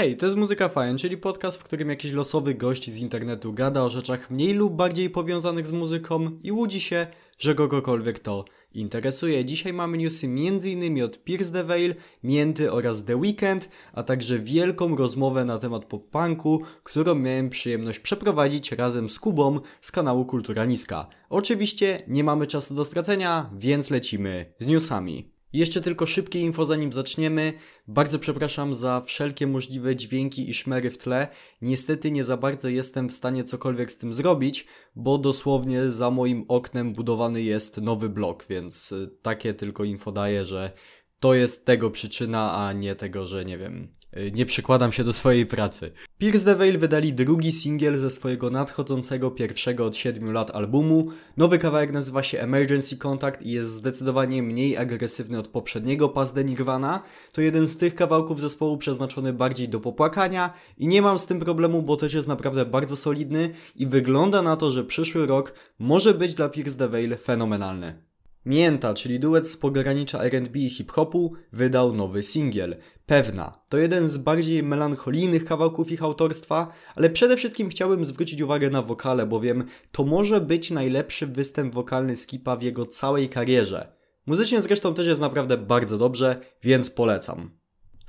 Hej, to jest Muzyka Fajn, czyli podcast, w którym jakiś losowy gość z internetu gada o rzeczach mniej lub bardziej powiązanych z muzyką i łudzi się, że kogokolwiek to interesuje. Dzisiaj mamy newsy m.in. od Pierce the Veil, Mięty oraz The Weeknd, a także wielką rozmowę na temat pop-punku, którą miałem przyjemność przeprowadzić razem z Kubą z kanału Kultura Niska. Oczywiście nie mamy czasu do stracenia, więc lecimy z newsami. Jeszcze tylko szybkie info zanim zaczniemy. Bardzo przepraszam za wszelkie możliwe dźwięki i szmery w tle. Niestety nie za bardzo jestem w stanie cokolwiek z tym zrobić, bo dosłownie za moim oknem budowany jest nowy blok, więc y, takie tylko info daję, że to jest tego przyczyna, a nie tego, że nie wiem, nie przykładam się do swojej pracy. Pierce the Veil wydali drugi singiel ze swojego nadchodzącego pierwszego od 7 lat albumu. Nowy kawałek nazywa się Emergency Contact i jest zdecydowanie mniej agresywny od poprzedniego Paz de Nirvana. To jeden z tych kawałków zespołu przeznaczony bardziej do popłakania i nie mam z tym problemu, bo też jest naprawdę bardzo solidny i wygląda na to, że przyszły rok może być dla Pierce the Veil fenomenalny. Mięta, czyli duet z pogranicza R&B i hip-hopu, wydał nowy singiel. Pewna. To jeden z bardziej melancholijnych kawałków ich autorstwa, ale przede wszystkim chciałbym zwrócić uwagę na wokale, bowiem to może być najlepszy występ wokalny Skipa w jego całej karierze. Muzycznie zresztą też jest naprawdę bardzo dobrze, więc polecam.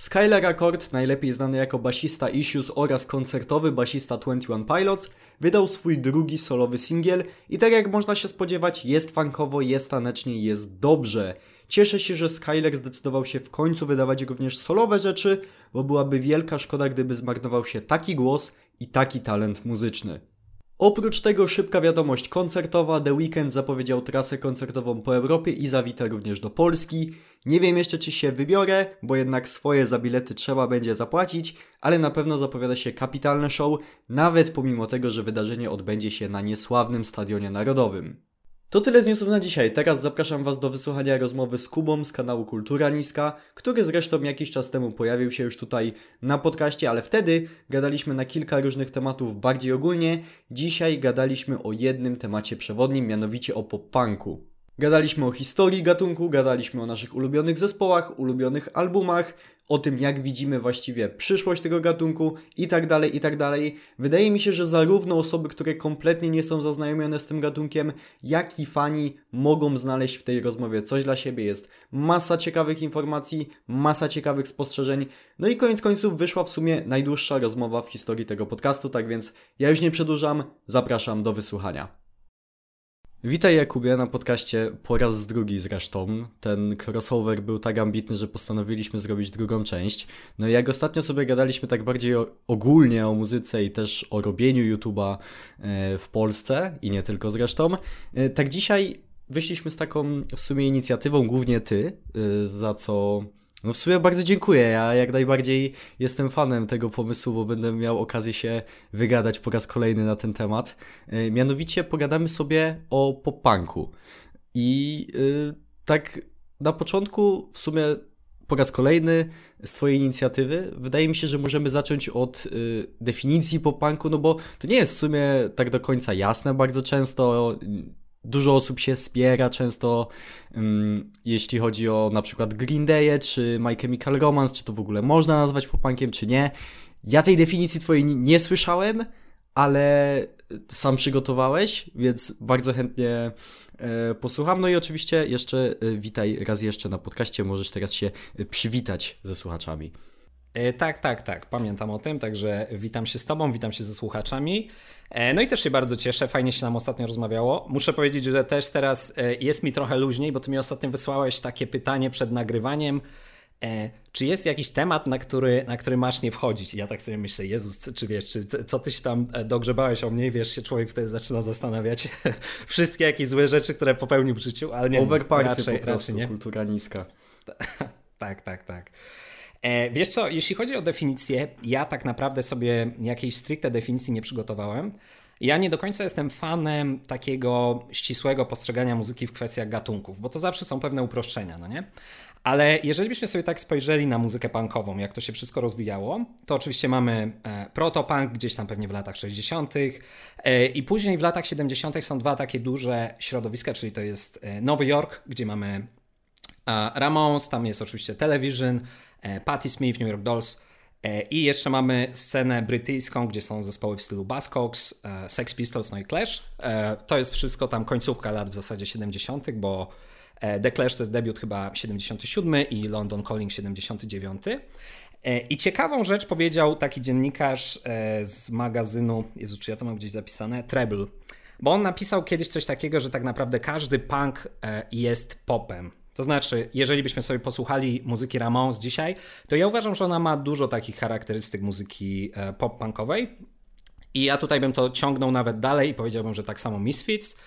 Skylar Accord, najlepiej znany jako basista Issues oraz koncertowy basista 21 Pilots, wydał swój drugi solowy singiel i tak jak można się spodziewać, jest funkowo, jest tanecznie, jest dobrze. Cieszę się, że Skylar zdecydował się w końcu wydawać również solowe rzeczy, bo byłaby wielka szkoda, gdyby zmarnował się taki głos i taki talent muzyczny. Oprócz tego szybka wiadomość koncertowa, The Weeknd zapowiedział trasę koncertową po Europie i zawita również do Polski. Nie wiem jeszcze czy się wybiorę, bo jednak swoje za bilety trzeba będzie zapłacić, ale na pewno zapowiada się kapitalne show, nawet pomimo tego, że wydarzenie odbędzie się na niesławnym Stadionie Narodowym. To tyle z newsów na dzisiaj. Teraz zapraszam Was do wysłuchania rozmowy z Kubą z kanału Kultura Niska, który zresztą jakiś czas temu pojawił się już tutaj na podcaście, ale wtedy gadaliśmy na kilka różnych tematów bardziej ogólnie. Dzisiaj gadaliśmy o jednym temacie przewodnim, mianowicie o pop-punku. Gadaliśmy o historii gatunku, gadaliśmy o naszych ulubionych zespołach, ulubionych albumach, o tym jak widzimy właściwie przyszłość tego gatunku i tak dalej, i tak dalej. Wydaje mi się, że zarówno osoby, które kompletnie nie są zaznajomione z tym gatunkiem, jak i fani mogą znaleźć w tej rozmowie coś dla siebie. Jest masa ciekawych informacji, masa ciekawych spostrzeżeń. No i koniec końców wyszła w sumie najdłuższa rozmowa w historii tego podcastu, tak więc ja już nie przedłużam, zapraszam do wysłuchania. Witaj Jakubie na podcaście po raz drugi zresztą. Ten crossover był tak ambitny, że postanowiliśmy zrobić drugą część. No i jak ostatnio sobie gadaliśmy tak bardziej ogólnie o muzyce i też o robieniu YouTube'a e, w Polsce i nie tylko zresztą, e, tak dzisiaj wyszliśmy z taką w sumie inicjatywą, głównie ty, e, za co no w sumie bardzo dziękuję. Ja jak najbardziej jestem fanem tego pomysłu, bo będę miał okazję się wygadać po raz kolejny na ten temat. E, mianowicie pogadamy sobie o pop-punku. I yy, tak na początku w sumie po raz kolejny z Twojej inicjatywy. Wydaje mi się, że możemy zacząć od y, definicji pop-punku, no bo to nie jest w sumie tak do końca jasne bardzo często dużo osób się spiera często, um, jeśli chodzi o na przykład Green Day czy My Chemical Romance, czy to w ogóle można nazwać popankiem, czy nie. Ja tej definicji twojej nie słyszałem, ale sam przygotowałeś, więc bardzo chętnie e, posłucham. No i oczywiście jeszcze e, witaj raz jeszcze na podcaście, możesz teraz się e, przywitać ze słuchaczami. E, tak, tak, tak. Pamiętam o tym, także witam się z Tobą, witam się ze słuchaczami. E, no i też się bardzo cieszę, fajnie się nam ostatnio rozmawiało. Muszę powiedzieć, że też teraz e, jest mi trochę luźniej, bo Ty mi ostatnio wysłałeś takie pytanie przed nagrywaniem. Czy jest jakiś temat, na który, na który masz nie wchodzić? I ja tak sobie myślę, Jezus, czy wiesz, czy co ty się tam dogrzebałeś o mnie? Wiesz, się człowiek wtedy zaczyna zastanawiać wszystkie jakieś złe rzeczy, które popełnił w życiu, ale nie. Overparty raczej, po prostu, raczej nie. kultura niska. tak, tak, tak. E, wiesz co, jeśli chodzi o definicję, ja tak naprawdę sobie jakiejś stricte definicji nie przygotowałem. Ja nie do końca jestem fanem takiego ścisłego postrzegania muzyki w kwestiach gatunków, bo to zawsze są pewne uproszczenia, no nie? Ale jeżeli byśmy sobie tak spojrzeli na muzykę punkową, jak to się wszystko rozwijało, to oczywiście mamy e, protopunk gdzieś tam pewnie w latach 60. E, i później w latach 70. są dwa takie duże środowiska, czyli to jest Nowy Jork, gdzie mamy Ramones, tam jest oczywiście Television, Patti Smith, New York Dolls E, I jeszcze mamy scenę brytyjską, gdzie są zespoły w stylu Buzzcocks, e, Sex Pistols, no i Clash. E, to jest wszystko tam końcówka lat w zasadzie 70., bo The Clash to jest debiut chyba 77 i London Calling 79. I ciekawą rzecz powiedział taki dziennikarz z magazynu, Jezu, czy ja to mam gdzieś zapisane? Treble. Bo on napisał kiedyś coś takiego, że tak naprawdę każdy punk jest popem. To znaczy, jeżeli byśmy sobie posłuchali muzyki Ramones dzisiaj, to ja uważam, że ona ma dużo takich charakterystyk muzyki e, pop-punkowej. I ja tutaj bym to ciągnął nawet dalej i powiedziałbym, że tak samo Misfits,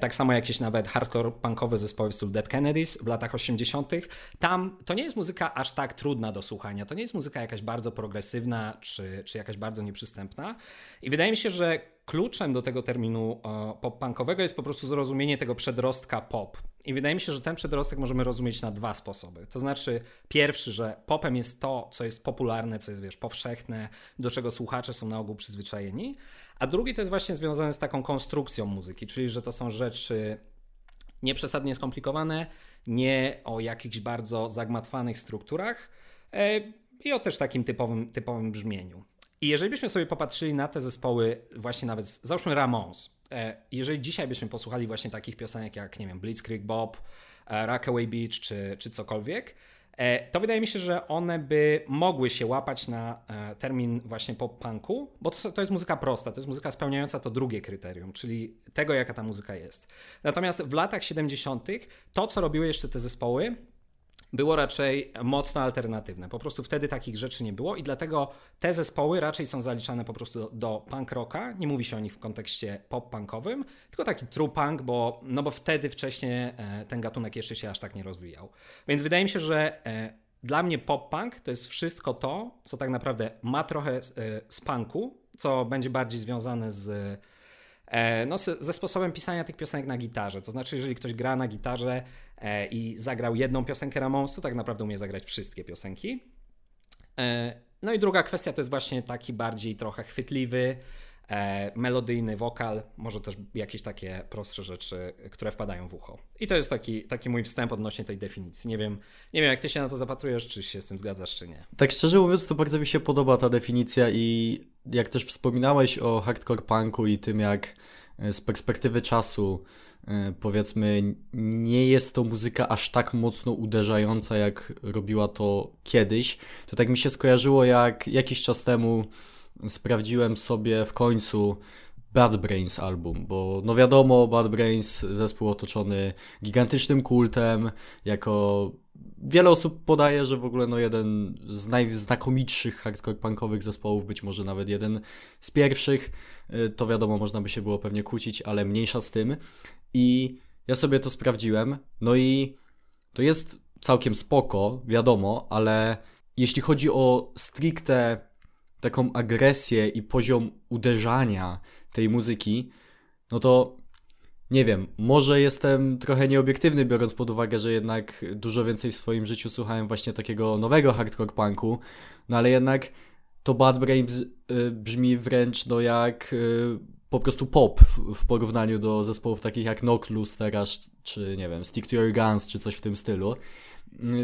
tak samo jakieś nawet hardcore punkowe zespoły w stylu Dead Kennedys w latach 80. Tam to nie jest muzyka aż tak trudna do słuchania. To nie jest muzyka jakaś bardzo progresywna czy, czy jakaś bardzo nieprzystępna. I wydaje mi się, że kluczem do tego terminu e, pop-punkowego jest po prostu zrozumienie tego przedrostka pop. I wydaje mi się, że ten przedrostek możemy rozumieć na dwa sposoby. To znaczy, pierwszy, że popem jest to, co jest popularne, co jest, wiesz, powszechne, do czego słuchacze są na ogół przyzwyczajeni. A drugi to jest właśnie związane z taką konstrukcją muzyki, czyli że to są rzeczy nieprzesadnie skomplikowane, nie o jakichś bardzo zagmatwanych strukturach e, i o też takim typowym, typowym brzmieniu. I jeżeli byśmy sobie popatrzyli na te zespoły, właśnie nawet, załóżmy Ramones, e, jeżeli dzisiaj byśmy posłuchali właśnie takich piosenek jak, nie wiem, Blitzkrieg Bob, e, Rockaway Beach czy, czy cokolwiek, to wydaje mi się, że one by mogły się łapać na termin właśnie pop-punku, bo to, to jest muzyka prosta, to jest muzyka spełniająca to drugie kryterium, czyli tego, jaka ta muzyka jest. Natomiast w latach 70. to, co robiły jeszcze te zespoły, było raczej mocno alternatywne. Po prostu wtedy takich rzeczy nie było i dlatego te zespoły raczej są zaliczane po prostu do, do punk rocka. Nie mówi się o nich w kontekście pop-punkowym, tylko taki true punk, bo, no bo wtedy wcześniej e, ten gatunek jeszcze się aż tak nie rozwijał. Więc wydaje mi się, że e, dla mnie pop-punk to jest wszystko to, co tak naprawdę ma trochę z, e, punku, co będzie bardziej związane z no, ze sposobem pisania tych piosenek na gitarze. To znaczy, jeżeli ktoś gra na gitarze e, i zagrał jedną piosenkę Ramones, to tak naprawdę umie zagrać wszystkie piosenki. E, no i druga kwestia to jest właśnie taki bardziej trochę chwytliwy, melodyjny wokal, może też jakieś takie prostsze rzeczy, które wpadają w ucho. I to jest taki, taki mój wstęp odnośnie tej definicji. Nie wiem, nie wiem, jak ty się na to zapatrujesz, czy się z tym zgadzasz, czy nie. Tak szczerze mówiąc, to bardzo mi się podoba ta definicja i jak też wspominałeś o hardcore punku i tym, jak e, z perspektywy czasu e, powiedzmy nie jest to muzyka aż tak mocno uderzająca, jak robiła to kiedyś, to tak mi się skojarzyło, jak jakiś czas temu sprawdziłem sobie w końcu Bad Brains album, bo no wiadomo, Bad Brains zespół otoczony gigantycznym kultem, jako wiele osób podaje, że w ogóle no jeden z najznakomitszych hardcore punkowych zespołów, być może nawet jeden z pierwszych, y, to wiadomo, można by się było pewnie kłócić, ale mniejsza z tym. I ja sobie to sprawdziłem, no i to jest całkiem spoko, wiadomo, ale jeśli chodzi o stricte taką agresję i poziom uderzania tej muzyki, no to nie wiem, może jestem trochę nieobiektywny, biorąc pod uwagę, że jednak dużo więcej w swoim życiu słuchałem właśnie takiego nowego hardcore punku, no ale jednak to Bad Brains y, brzmi wręcz no jak y, po prostu pop w, porównaniu do zespołów takich jak Knock Loose teraz, czy nie wiem, Stick to Your Guns, czy coś w tym stylu.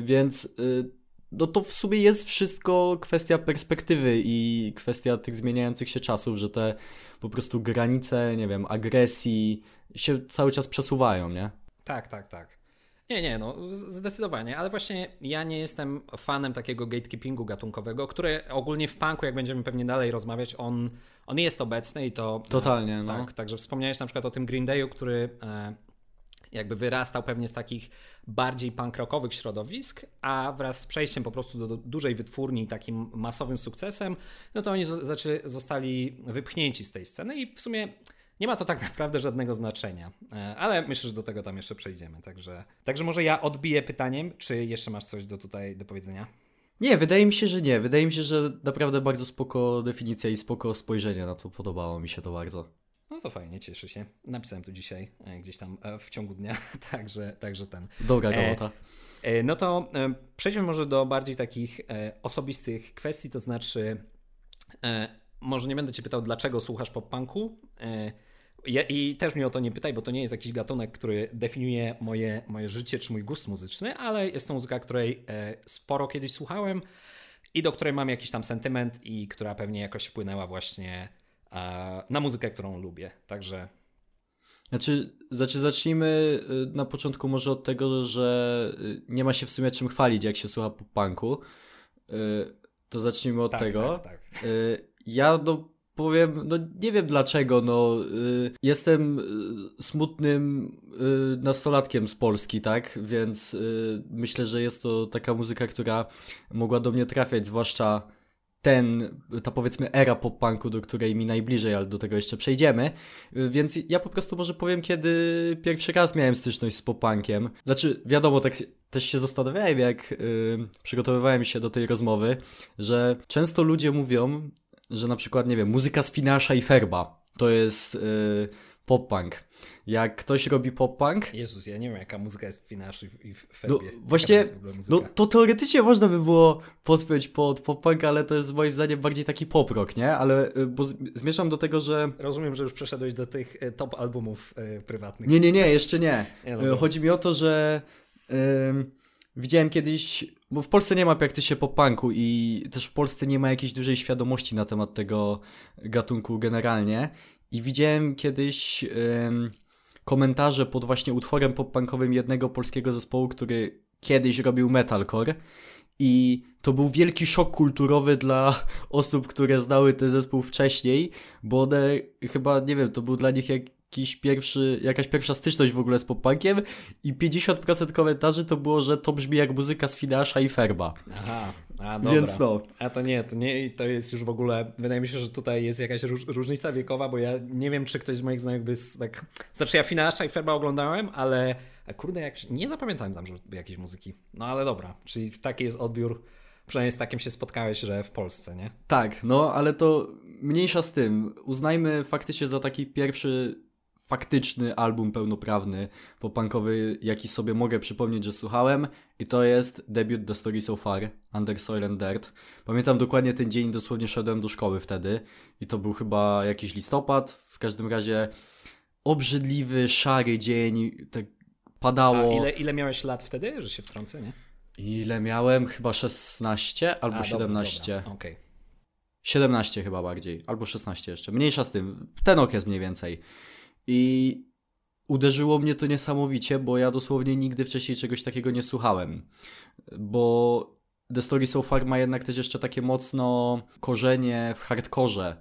Więc y, no to w sumie jest wszystko kwestia perspektywy i kwestia tych zmieniających się czasów, że te po prostu granice, nie wiem, agresji się cały czas przesuwają, nie? Tak, tak, tak. Nie, nie, no zdecydowanie, ale właśnie ja nie jestem fanem takiego gatekeepingu gatunkowego, który ogólnie w punku, jak będziemy pewnie dalej rozmawiać, on, on jest obecny i to... Totalnie, no. Tak, także wspomniałeś na przykład o tym Green Dayu, który e, jakby wyrastał pewnie z takich bardziej punk rockowych środowisk, a wraz z przejściem po prostu do, do dużej wytwórni i takim masowym sukcesem, no to oni zostali wypchnięci z tej sceny i w sumie nie ma to tak naprawdę żadnego znaczenia, e, ale myślę, że do tego tam jeszcze przejdziemy. Także, także może ja odbiję pytaniem, czy jeszcze masz coś do tutaj do powiedzenia? Nie, wydaje mi się, że nie. Wydaje mi się, że naprawdę bardzo spoko definicja i spoko spojrzenie na to. Podobało mi się to bardzo. No to fajnie, cieszę się. Napisałem to dzisiaj e, gdzieś tam e, w ciągu dnia, także, także ten. Dobra robota. E, no to przejdźmy może do bardziej takich osobistych kwestii, to znaczy może nie będę cię pytał, dlaczego słuchasz pop-punku. I też mnie o to nie pytaj, bo to nie jest jakiś gatunek, który definiuje moje, moje życie czy mój gust muzyczny, ale jest to muzyka, której sporo kiedyś słuchałem i do której mam jakiś tam sentyment i która pewnie jakoś wpłynęła właśnie na muzykę, którą lubię. Także. Znaczy, znaczy, zacznijmy y, na początku może od tego, że y, nie ma się w sumie czym chwalić, jak się słucha po punku. Y, to zacznijmy od tak, tego. Tak, tak. Ja no, powiem, no nie wiem dlaczego, no jestem smutnym nastolatkiem z Polski, tak, więc myślę, że jest to taka muzyka, która mogła do mnie trafiać, zwłaszcza ten, ta powiedzmy era pop-punku, do której mi najbliżej, ale do tego jeszcze przejdziemy. Więc ja po prostu może powiem, kiedy pierwszy raz miałem styczność z pop-punkiem. Znaczy, wiadomo, tak też się zastanawiałem, jak yy, przygotowywałem się do tej rozmowy, że często ludzie mówią, że na przykład, nie wiem, muzyka z Finasza i Ferba to jest yy, pop-punk jak ktoś robi pop-punk... Jezus, ja nie wiem jaka muzyka jest w Finaszu i w Ferbie. No właśnie, no to teoretycznie można by było podpiąć pod pop-punk, ale to jest moim zdaniem bardziej taki pop-rock, nie? Ale, y, bo zmierzam do tego, że... Rozumiem, że już przeszedłeś do tych y, top albumów y, prywatnych. Nie, nie, nie, jeszcze nie. nie no Chodzi mi o to, że... Widziałem kiedyś, bo w Polsce nie ma praktycznie pop-punku i też w Polsce nie ma jakiejś dużej świadomości na temat tego gatunku generalnie. I widziałem kiedyś komentarze pod właśnie utworem pop-punkowym jednego polskiego zespołu, który kiedyś robił metalcore i to był wielki szok kulturowy dla osób, które znały ten zespół wcześniej, bo one chyba, nie wiem, to był dla nich jakiś pierwszy, jakaś pierwsza styczność w ogóle z pop-punkiem i 50% komentarzy to było, że to brzmi jak muzyka z Finasza i Ferba. Aha, a dobra. Więc no. A to nie, to nie, to jest już w ogóle, wydaje mi się, że tutaj jest jakaś róż, różnica wiekowa, bo ja nie wiem, czy ktoś z moich znajomych by tak, znaczy ja Finasza i Ferba oglądałem, ale kurde, jak, nie zapamiętałem tam żeby jakiejś muzyki. No ale dobra, czyli taki jest odbiór Przynajmniej z takim się spotkałeś, że w Polsce, nie? Tak, no ale to mniejsza z tym. Uznajmy faktycznie za taki pierwszy faktyczny album pełnoprawny popunkowy, jaki sobie mogę przypomnieć, że słuchałem i to jest debiut The Story So Far, Under Soil and Dirt. Pamiętam dokładnie ten dzień, dosłownie szedłem do szkoły wtedy i to był chyba jakiś listopad, w każdym razie obrzydliwy, szary dzień, tak padało. A ile, ile miałeś lat wtedy, że się wtrącę, nie? Ile miałem? Chyba 16 albo A, 17. Dobra, dobra. Okay. 17 chyba bardziej, albo 16 jeszcze. Mniejsza z tym. Ten okres mniej więcej. I uderzyło mnie to niesamowicie, bo ja dosłownie nigdy wcześniej czegoś takiego nie słuchałem. Bo The Story So Far ma jednak też jeszcze takie mocno korzenie w hardkorze.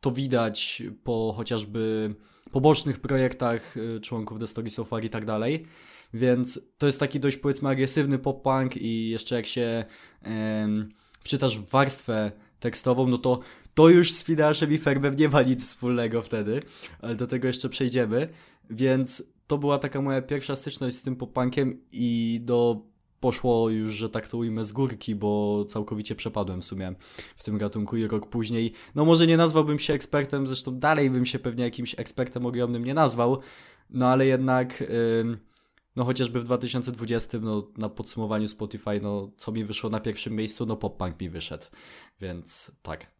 To widać po chociażby pobocznych projektach y, członków The Story So Far i tak dalej. Więc to jest taki dość powiedzmy agresywny pop-punk i jeszcze jak się em, wczytasz w warstwę tekstową, no to to już z Finaszem i Ferbem nie ma nic wspólnego wtedy, ale do tego jeszcze przejdziemy, więc to była taka moja pierwsza styczność z tym popankiem i do poszło już, że tak to ujmę, z górki, bo całkowicie przepadłem w sumie w tym gatunku i rok później, no może nie nazwałbym się ekspertem, zresztą dalej bym się pewnie jakimś ekspertem ogromnym nie nazwał, no ale jednak... No chociażby w 2020 no, na podsumowaniu Spotify, no co mi wyszło na pierwszym miejscu, no pop punk mi wyszedł, więc tak.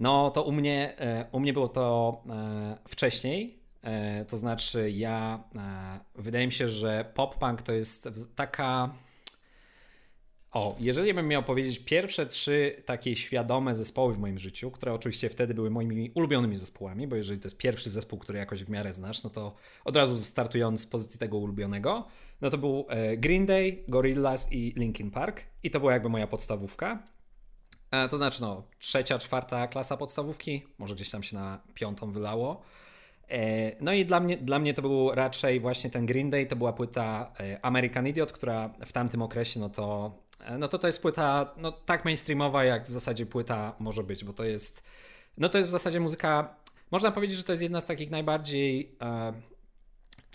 No to u mnie, e, u mnie było to e, wcześniej, e, to znaczy ja, wydaje mi się, że pop-punk to jest taka... O, jeżeli bym miał powiedzieć pierwsze trzy takie świadome zespoły w moim życiu, które oczywiście wtedy były moimi ulubionymi zespołami, bo jeżeli to jest pierwszy zespół, który jakoś w miarę znasz, no to od razu startując z pozycji tego ulubionego, no to był Green Day, Gorillaz i Linkin Park i to była jakby moja podstawówka. E, to znaczy, no, trzecia, czwarta klasa podstawówki, może gdzieś tam się na piątą wylało. E, no i dla mnie, dla mnie to był raczej właśnie ten Green Day, to była płyta e, American Idiot, która w tamtym okresie, no to, no to to jest płyta no, tak mainstreamowa, jak w zasadzie płyta może być, bo to jest, no to jest w zasadzie muzyka, można powiedzieć, że to jest jedna z takich najbardziej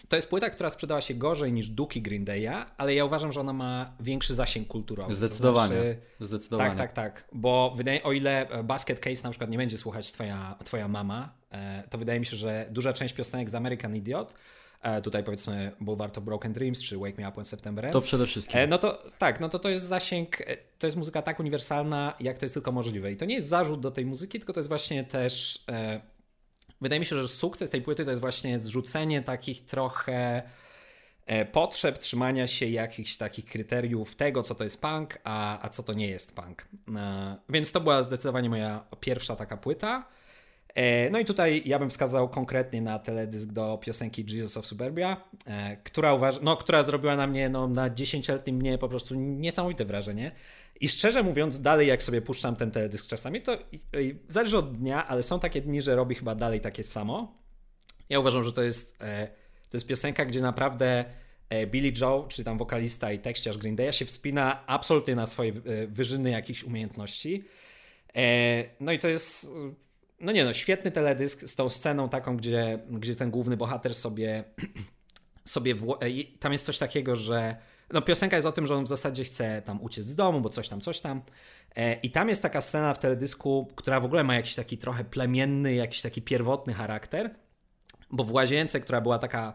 to jest płyta, która sprzedała się gorzej niż Duki Green Day'a, ale ja uważam, że ona ma większy zasięg kulturowy. Zdecydowanie. Znaczy, Zdecydowanie. Tak, tak, tak. Bo wydaje, o ile e, Basket Case na przykład nie będzie słuchać twoja, twoja mama, e, to wydaje mi się, że duża część piosenek z American Idiot e, tutaj powiedzmy Boulevard of Broken Dreams czy Wake Me Up When September Ends. To przede wszystkim. No to tak, no to to jest zasięg, to jest muzyka tak uniwersalna, jak to jest tylko możliwe. I to nie jest zarzut do tej muzyki, tylko to jest właśnie też Wydaje mi się, że sukces tej płyty to jest właśnie zrzucenie takich trochę e, potrzeb trzymania się jakichś takich kryteriów tego, co to jest punk, a, a co to nie jest punk. E, więc to była zdecydowanie moja pierwsza taka płyta. E, no i tutaj ja bym wskazał konkretnie na teledysk do piosenki Jesus of Suburbia, e, która, uważ, no, która zrobiła na mnie no, na 10-letnim mnie po prostu niesamowite wrażenie. I szczerze mówiąc, dalej jak sobie puszczam ten teledysk czasami, to zależy od dnia, ale są takie dni, że robi chyba dalej takie samo. Ja uważam, że to jest, e, to jest piosenka, gdzie naprawdę Billy Joe, czyli tam wokalista i tekściarz Green Day'a się wspina absolutnie na swoje wyżyny jakichś umiejętności. No i to jest no nie no, świetny teledysk z tą sceną taką, gdzie, gdzie ten główny bohater sobie, sobie w, tam jest coś takiego, że no piosenka jest o tym, że on w zasadzie chce tam uciec z domu, bo coś tam, coś tam. E, I tam jest taka scena w teledysku, która w ogóle ma jakiś taki trochę plemienny, jakiś taki pierwotny charakter, bo w łazience, która była taka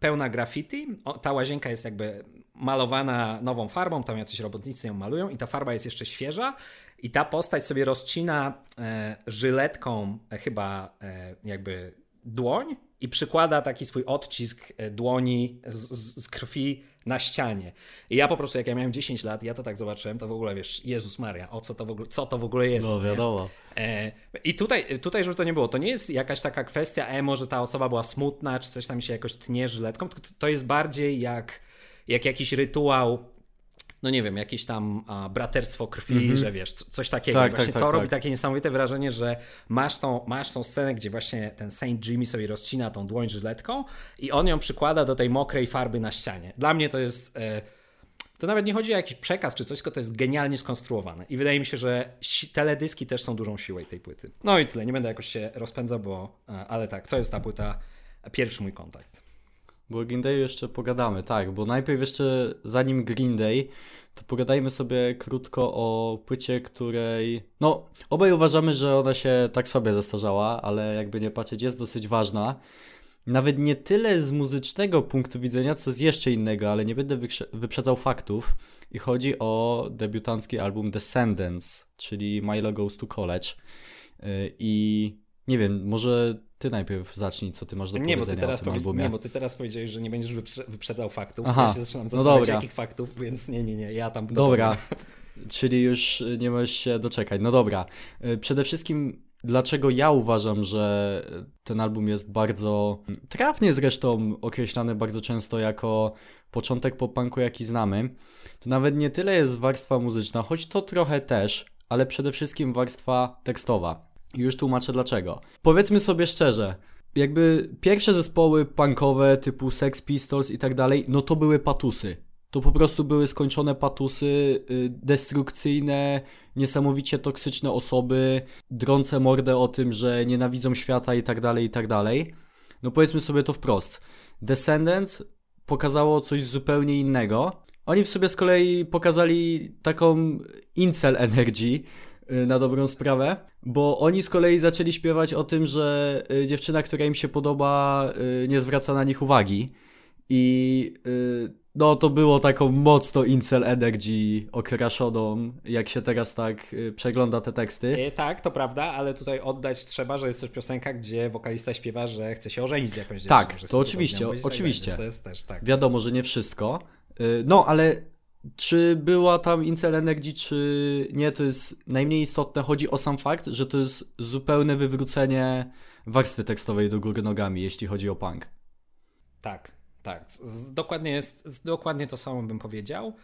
pełna graffiti, ta łazienka jest jakby malowana nową farbą, tam jacyś robotnicy ją malują i ta farba jest jeszcze świeża i ta postać sobie rozcina e, żyletką e, chyba e, jakby dłoń i przykłada taki swój odcisk e, dłoni z, z, z, krwi na ścianie. I ja po prostu, jak ja miałem 10 lat, ja to tak zobaczyłem, to w ogóle wiesz, Jezus Maria, o co to w ogóle, co to w ogóle jest. No wiadomo. E, I tutaj, tutaj, żeby to nie było, to nie jest jakaś taka kwestia emo, że ta osoba była smutna, czy coś tam się jakoś tnie żyletką, tylko to jest bardziej jak, jak jakiś rytuał no nie wiem, jakieś tam a, braterstwo krwi, mm -hmm. że wiesz, coś takiego. Tak, właśnie tak, to tak, robi tak. takie niesamowite wrażenie, że masz tą, masz tą scenę, gdzie właśnie ten Saint Jimmy sobie rozcina tą dłoń żyletką i on ją przykłada do tej mokrej farby na ścianie. Dla mnie to jest... E, to nawet nie chodzi o jakiś przekaz czy coś, tylko to jest genialnie skonstruowane. I wydaje mi się, że teledyski też są dużą siłą tej płyty. No i tyle, nie będę jakoś się rozpędzał, bo... E, ale tak, to jest ta płyta, pierwszy mój kontakt. Bo Green Day jeszcze pogadamy, tak, bo najpierw jeszcze zanim Green Day, to pogadajmy sobie krótko o płycie, której, no, obaj uważamy, że ona się tak sobie zestarzała, ale jakby nie patrzeć, jest dosyć ważna. Nawet nie tyle z muzycznego punktu widzenia, co z jeszcze innego, ale nie będę wyprzedzał faktów. I chodzi o debiutancki album Descendants, czyli Milo Goes to College. Y, I nie wiem, może ty najpierw zacznij, co ty masz do nie, powiedzenia bo ty teraz o tym albumie. Nie, bo ty teraz powiedziałeś, że nie będziesz wyprze wyprzedzał faktów. Aha, ja się zaczynam no zastanawiać, no jakich faktów, więc nie, nie, nie, ja tam... Dobra, czyli już nie możesz się doczekać. No dobra, y, przede wszystkim dlaczego ja uważam, że ten album jest bardzo trafnie zresztą określany bardzo często jako początek pop-punku, jaki znamy, to nawet nie tyle jest warstwa muzyczna, choć to trochę też, ale przede wszystkim warstwa tekstowa. Już tłumaczę dlaczego. Powiedzmy sobie szczerze, jakby pierwsze zespoły punkowe typu Sex Pistols i tak dalej, no to były patusy. To po prostu były skończone patusy, y, destrukcyjne, niesamowicie toksyczne osoby, drące mordę o tym, że nienawidzą świata i tak dalej, i tak dalej. No powiedzmy sobie to wprost. Descendants pokazało coś zupełnie innego. Oni w sobie z kolei pokazali taką incel energy, Y, na dobrą sprawę, bo oni z kolei zaczęli śpiewać o tym, że y, dziewczyna, która im się podoba, y, nie zwraca na nich uwagi. I no to było taką mocno incel energy okraszoną, jak się teraz tak przegląda te teksty. E, tak, to prawda, ale tutaj oddać trzeba, że jest też piosenka, gdzie wokalista śpiewa, że chce się ożenić z jakąś dziewczyną. Tak, to oczywiście, oczywiście. Tak. Wiadomo, że nie wszystko. No, ale czy była tam Incel Energy, czy nie, to jest najmniej istotne. Chodzi o sam fakt, że to jest zupełne wywrócenie warstwy tekstowej do góry nogami, jeśli chodzi o punk. Tak, tak. Dokładnie, jest, dokładnie to samo bym powiedział.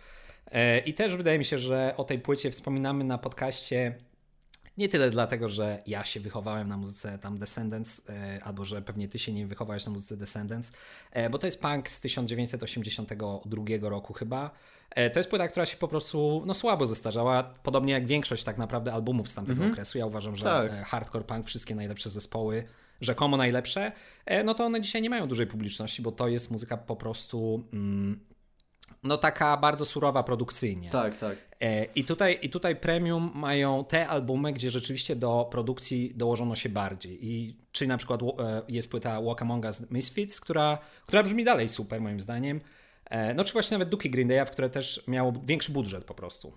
E, I też wydaje mi się, że o tej płycie wspominamy na podcaście nie tyle dlatego, że ja się wychowałem na muzyce tam Descendants, e, albo że pewnie ty się nie wychowałeś na muzyce Descendants, e, bo to jest punk z 1982 roku chyba. E, to jest płyta, która się po prostu no, słabo zestarzała, podobnie jak większość tak naprawdę albumów z tamtego mhm. okresu. Ja uważam, że tak. hardcore punk, wszystkie najlepsze zespoły, rzekomo najlepsze, no to one dzisiaj nie mają dużej publiczności, bo to jest muzyka po prostu mm, no taka bardzo surowa produkcyjnie. Tak, tak. E, I tutaj, I tutaj premium mają te albumy, gdzie rzeczywiście do produkcji dołożono się bardziej. I czyli na przykład e, jest płyta Walk Among Us Misfits, która, która brzmi dalej super moim zdaniem. E, no czy właśnie nawet Duki Green Day'a, w które też miało większy budżet po prostu.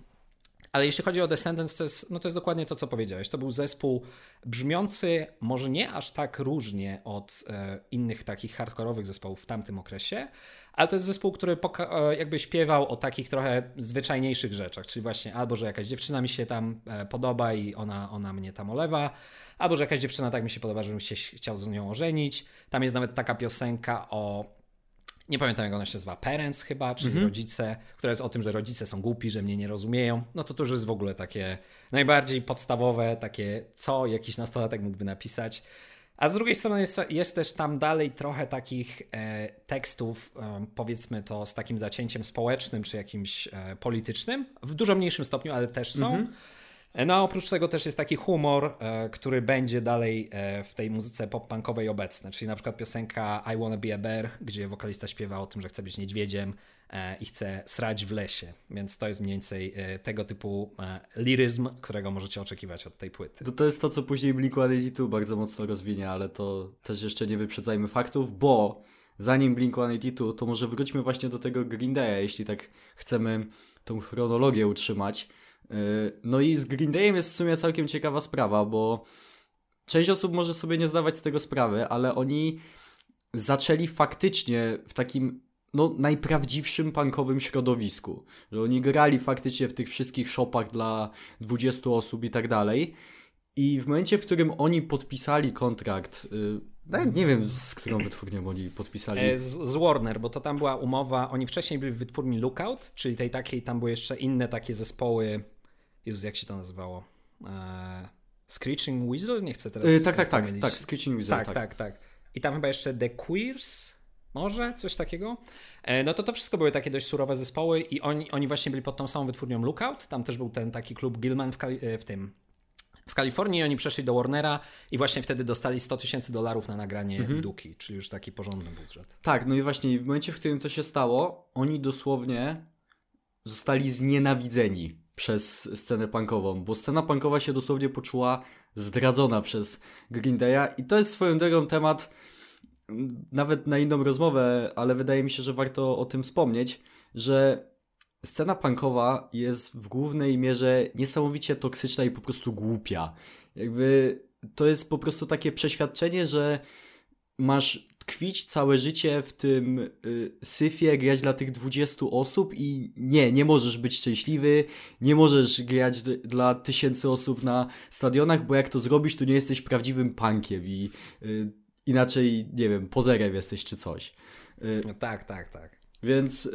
Ale jeśli chodzi o Descendants, to jest, no to jest dokładnie to, co powiedziałeś. To był zespół brzmiący może nie aż tak różnie od e, innych takich hardkorowych zespołów w tamtym okresie, ale to jest zespół, który e, jakby śpiewał o takich trochę zwyczajniejszych rzeczach, czyli właśnie albo, że jakaś dziewczyna mi się tam e, podoba i ona, ona mnie tam olewa, albo, że jakaś dziewczyna tak mi się podoba, żebym się chciał z nią ożenić. Tam jest nawet taka piosenka o nie pamiętam jak ona się nazywa, Parents chyba, czyli mhm. rodzice, która jest o tym, że rodzice są głupi, że mnie nie rozumieją, no to to już jest w ogóle takie najbardziej podstawowe, takie co jakiś nastolatek mógłby napisać. A z drugiej strony jest, jest też tam dalej trochę takich e, tekstów, e, powiedzmy to z takim zacięciem społecznym czy jakimś e, politycznym, w dużo mniejszym stopniu, ale też są. Mhm. No a oprócz tego też jest taki humor, e, który będzie dalej e, w tej muzyce pop-punkowej obecny, czyli na przykład piosenka I Wanna Be a Bear, gdzie wokalista śpiewa o tym, że chce być niedźwiedziem e, i chce srać w lesie, więc to jest mniej więcej tego typu liryzm, którego możecie oczekiwać od tej płyty. To, to jest to, co później Blink-182 bardzo mocno rozwinie, ale to też jeszcze nie wyprzedzajmy faktów, bo zanim Blink-182, to może wróćmy właśnie do tego Green Day'a, jeśli tak chcemy tą chronologię utrzymać. Y, no i z Green Dayem jest w sumie całkiem ciekawa sprawa, bo część osób może sobie nie zdawać z tego sprawy, ale oni zaczęli faktycznie w takim no, najprawdziwszym punkowym środowisku. Że oni grali faktycznie w tych wszystkich shopach dla 20 osób i tak dalej. I w momencie, w którym oni podpisali kontrakt, yy, nie wiem z którą wytwórnią oni podpisali. E, z, Warner, bo to tam była umowa. Oni wcześniej byli w wytwórni Lookout, czyli tej takiej, tam były jeszcze inne takie zespoły Jezus, jak się to nazywało? Eee, Screeching Weasel? Nie chcę teraz. Yy, tak, tak, tak, tak, Screeching Weasel. Tak, tak, tak, tak. I tam chyba jeszcze The Queers? Może coś takiego? E, no to to wszystko były takie dość surowe zespoły i oni, oni właśnie byli pod tą samą wytwórnią Lookout. Tam też był ten taki klub Gilman w, e, w tym w Kalifornii oni przeszli do Warnera i właśnie wtedy dostali 100 tysięcy dolarów na nagranie mhm. Duki, czyli już taki porządny budżet. Tak, no i właśnie w momencie, w którym to się stało, oni dosłownie zostali znienawidzeni przez scenę punkową, bo scena punkowa się dosłownie poczuła zdradzona przez Green Day'a i to jest swoją drogą temat mm, nawet na inną rozmowę, ale wydaje mi się, że warto o tym wspomnieć, że scena punkowa jest w głównej mierze niesamowicie toksyczna i po prostu głupia. Jakby to jest po prostu takie przeświadczenie, że masz tkwić całe życie w tym y, syfie, grać dla tych 20 osób i nie, nie możesz być szczęśliwy, nie możesz grać dla tysięcy osób na stadionach, bo jak to zrobisz, to nie jesteś prawdziwym punkiem i y, inaczej, nie wiem, pozerem jesteś czy coś. Y, no tak, tak, tak. Więc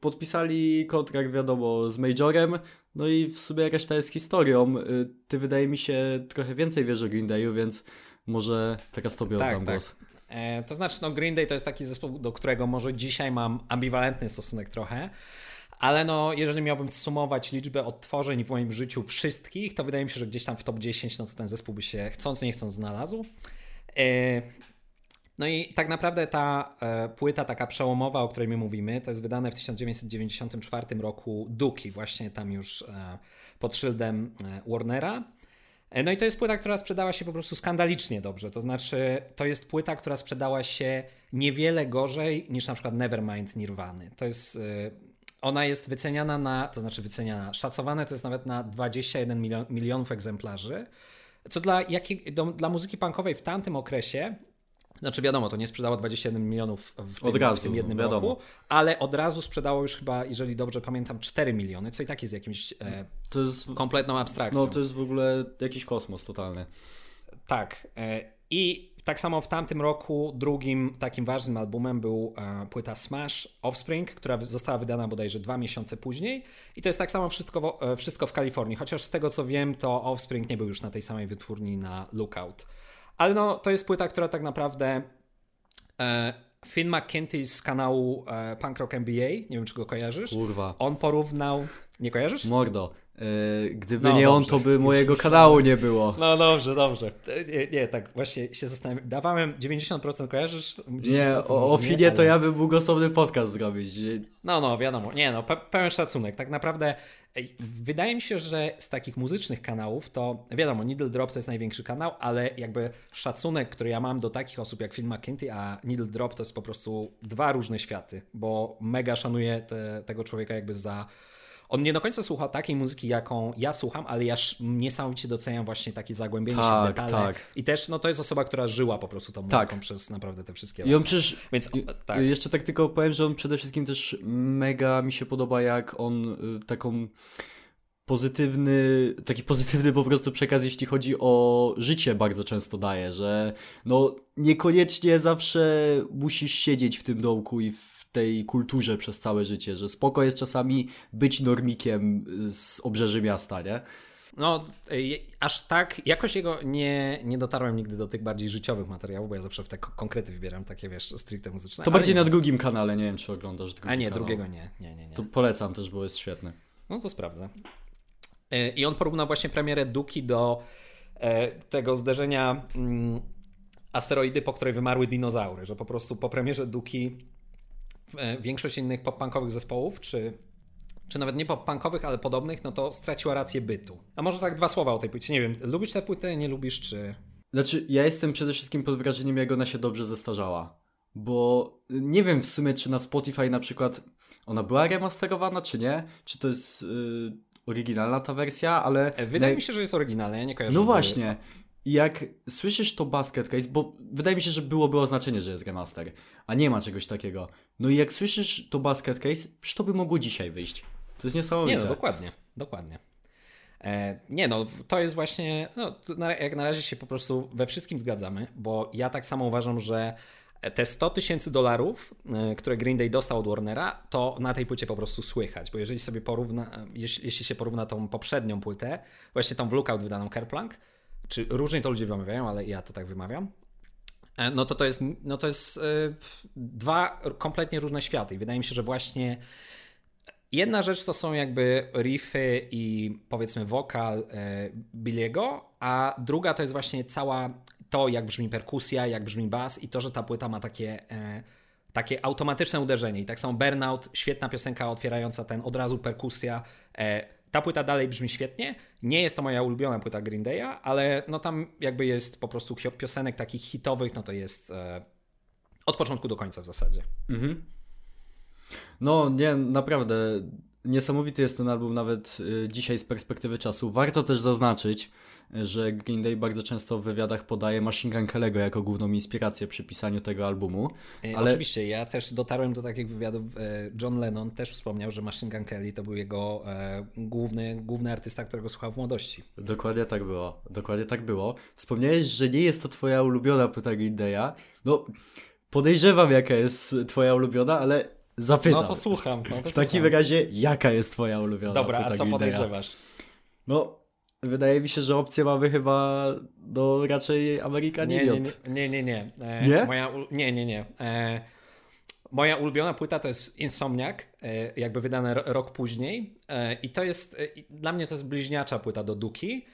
podpisali kontrakt, wiadomo, z Majorem, no i w sumie reszta jest historią. Ty wydaje mi się trochę więcej wiesz o Green Day'u, więc może teraz tobie tak, oddam tak. głos. E, to znaczy, no Green Day to jest taki zespół, do którego może dzisiaj mam ambiwalentny stosunek trochę, ale no, jeżeli miałbym sumować liczbę odtworzeń w moim życiu wszystkich, to wydaje mi się, że gdzieś tam w top 10, no to ten zespół by się chcąc nie chcąc znalazł. E, no i tak naprawdę ta e, płyta taka przełomowa, o której my mówimy, to jest wydane w 1994 roku Duki, właśnie tam już pod szyldem Warnera. E, no i to jest płyta, która sprzedała się po prostu skandalicznie dobrze. To znaczy, to jest płyta, która sprzedała się niewiele gorzej niż na przykład Nevermind Nirwany. To jest. E, ona jest wyceniana na, to znaczy wyceniana, szacowane to jest nawet na 21 milion, milionów egzemplarzy, co dla, jakiej, do, dla muzyki punkowej w tamtym okresie znaczy wiadomo, to nie sprzedało 21 milionów w tym, razu, w tym jednym wiadomo. roku, ale od razu sprzedało już chyba, jeżeli dobrze pamiętam, 4 miliony, co i tak jest jakimś e, to jest, kompletną abstrakcją. No to jest w ogóle jakiś kosmos totalny. Tak. E, I tak samo w tamtym roku drugim takim ważnym albumem był e, płyta Smash Offspring, która została wydana bodajże dwa miesiące później. I to jest tak samo wszystko, e, wszystko w Kalifornii, chociaż z tego co wiem, to Offspring nie był już na tej samej wytwórni na Lookout. Ale no, to jest płyta, która tak naprawdę. E, Finn McKenty z kanału e, Punk Rock NBA, nie wiem czy go kojarzysz. Kurwa. On porównał. Nie kojarzysz? Mordo. E, gdyby no, nie dobrze. on, to by mojego kanału nie było. No dobrze, dobrze. Nie, nie tak właśnie się zastanawiam. Dawałem 90% kojarzysz? 90% nie, o, o Finie ale... to ja bym mógł osobny podcast zrobić. No, no, wiadomo. Nie, no, pe pełen szacunek. Tak naprawdę wydaje mi się, że z takich muzycznych kanałów to wiadomo, Needle Drop to jest największy kanał, ale jakby szacunek, który ja mam do takich osób jak Phil McKenty, a Needle Drop to jest po prostu dwa różne światy, bo mega szanuję te, tego człowieka jakby za on nie do końca słucha takiej muzyki, jaką ja słucham, ale ja niesamowicie doceniam właśnie takie zagłębienie tak, się w detale. Tak. I też no, to jest osoba, która żyła po prostu tą muzyką tak. przez naprawdę te wszystkie lata. I on przecież, Więc, tak. jeszcze tak tylko powiem, że on przede wszystkim też mega mi się podoba, jak on y, taką pozytywny, taki pozytywny po prostu przekaz, jeśli chodzi o życie bardzo często daje, że no niekoniecznie zawsze musisz siedzieć w tym dołku i w tej kulturze przez całe życie, że spoko jest czasami być normikiem z obrzeży miasta, nie? No, aż tak, jakoś jego nie, nie dotarłem nigdy do tych bardziej życiowych materiałów, bo ja zawsze w te konkrety wybieram takie, wiesz, stricte muzyczne. To bardziej nie. na drugim kanale, nie wiem, czy oglądasz drugi A nie, kanał. drugiego nie, nie, nie, nie. To polecam też, bo jest świetny. No to sprawdzę. E, I on porównał właśnie premierę Duki do e, tego zderzenia mm, asteroidy, po której wymarły dinozaury, że po prostu po premierze Duki większość innych pop-punkowych zespołów, czy, czy nawet nie pop-punkowych, ale podobnych, no to straciła rację bytu. A może tak dwa słowa o tej płycie, nie wiem, lubisz tę płytę, nie lubisz, czy... Znaczy, ja jestem przede wszystkim pod wrażeniem, jak ona się dobrze zestarzała. Bo nie wiem w sumie, czy na Spotify na przykład ona była remasterowana, czy nie. Czy to jest yy, oryginalna ta wersja, ale... E, wydaje mi się, że jest oryginalna, ja nie kojarzę. No właśnie. I jak słyszysz to Basket Case, bo wydaje mi się, że byłoby oznaczenie, że jest remaster, a nie ma czegoś takiego. No i jak słyszysz to Basket Case, to by mogło dzisiaj wyjść. To jest niesamowite. Nie, no dokładnie, dokładnie. E, nie no, to jest właśnie, no, jak na razie się po prostu we wszystkim zgadzamy, bo ja tak samo uważam, że te 100 tysięcy dolarów, e, które Green Day dostał od Warnera, to na tej płycie po prostu słychać, bo jeżeli sobie porówna, jeśli, jeśli się porówna tą poprzednią płytę, właśnie tą w Lookout wydaną Kerplunk, czy różnie to ludzie wymawiają, ale ja to tak wymawiam, e, no to to jest, no to jest yy, dwa kompletnie różne światy. I wydaje mi się, że właśnie jedna rzecz to są jakby riffy i powiedzmy wokal yy, Billiego, a druga to jest właśnie cała to, jak brzmi perkusja, jak brzmi bas i to, że ta płyta ma takie, e, takie automatyczne uderzenie. I tak samo Burnout, świetna piosenka otwierająca ten od razu perkusja. E, ta płyta dalej brzmi świetnie. Nie jest to moja ulubiona płyta Green Day'a, ale no tam jakby jest po prostu piosenek takich hitowych, no to jest e, od początku do końca w zasadzie. Mhm. No nie, naprawdę niesamowity jest ten album nawet y, dzisiaj z perspektywy czasu. Warto też zaznaczyć, że Green Day bardzo często w wywiadach podaje Machine Gun Kelly'ego jako główną inspirację przy pisaniu tego albumu. E, ale... Oczywiście, ja też dotarłem do takich wywiadów. E, John Lennon też wspomniał, że Machine Gun Kelly to był jego e, główny, główny artysta, którego słuchał w młodości. Dokładnie tak było. Dokładnie tak było. Wspomniałeś, że nie jest to twoja ulubiona płyta Green Day'a. No, podejrzewam jaka jest twoja ulubiona, ale zapytam. No to słucham. No to w takim razie, jaka jest twoja ulubiona Dobra, płyta a co podejrzewasz? No, Wydaje mi się, że opcję mamy chyba do raczej American nie, Idiot. Nie, nie, nie. Nie? E, nie? Moja, nie, nie, nie. E, moja ulubiona płyta to jest Insomniac, e, jakby wydane rok później. E, I to jest, e, dla mnie to jest bliźniacza płyta do Duki.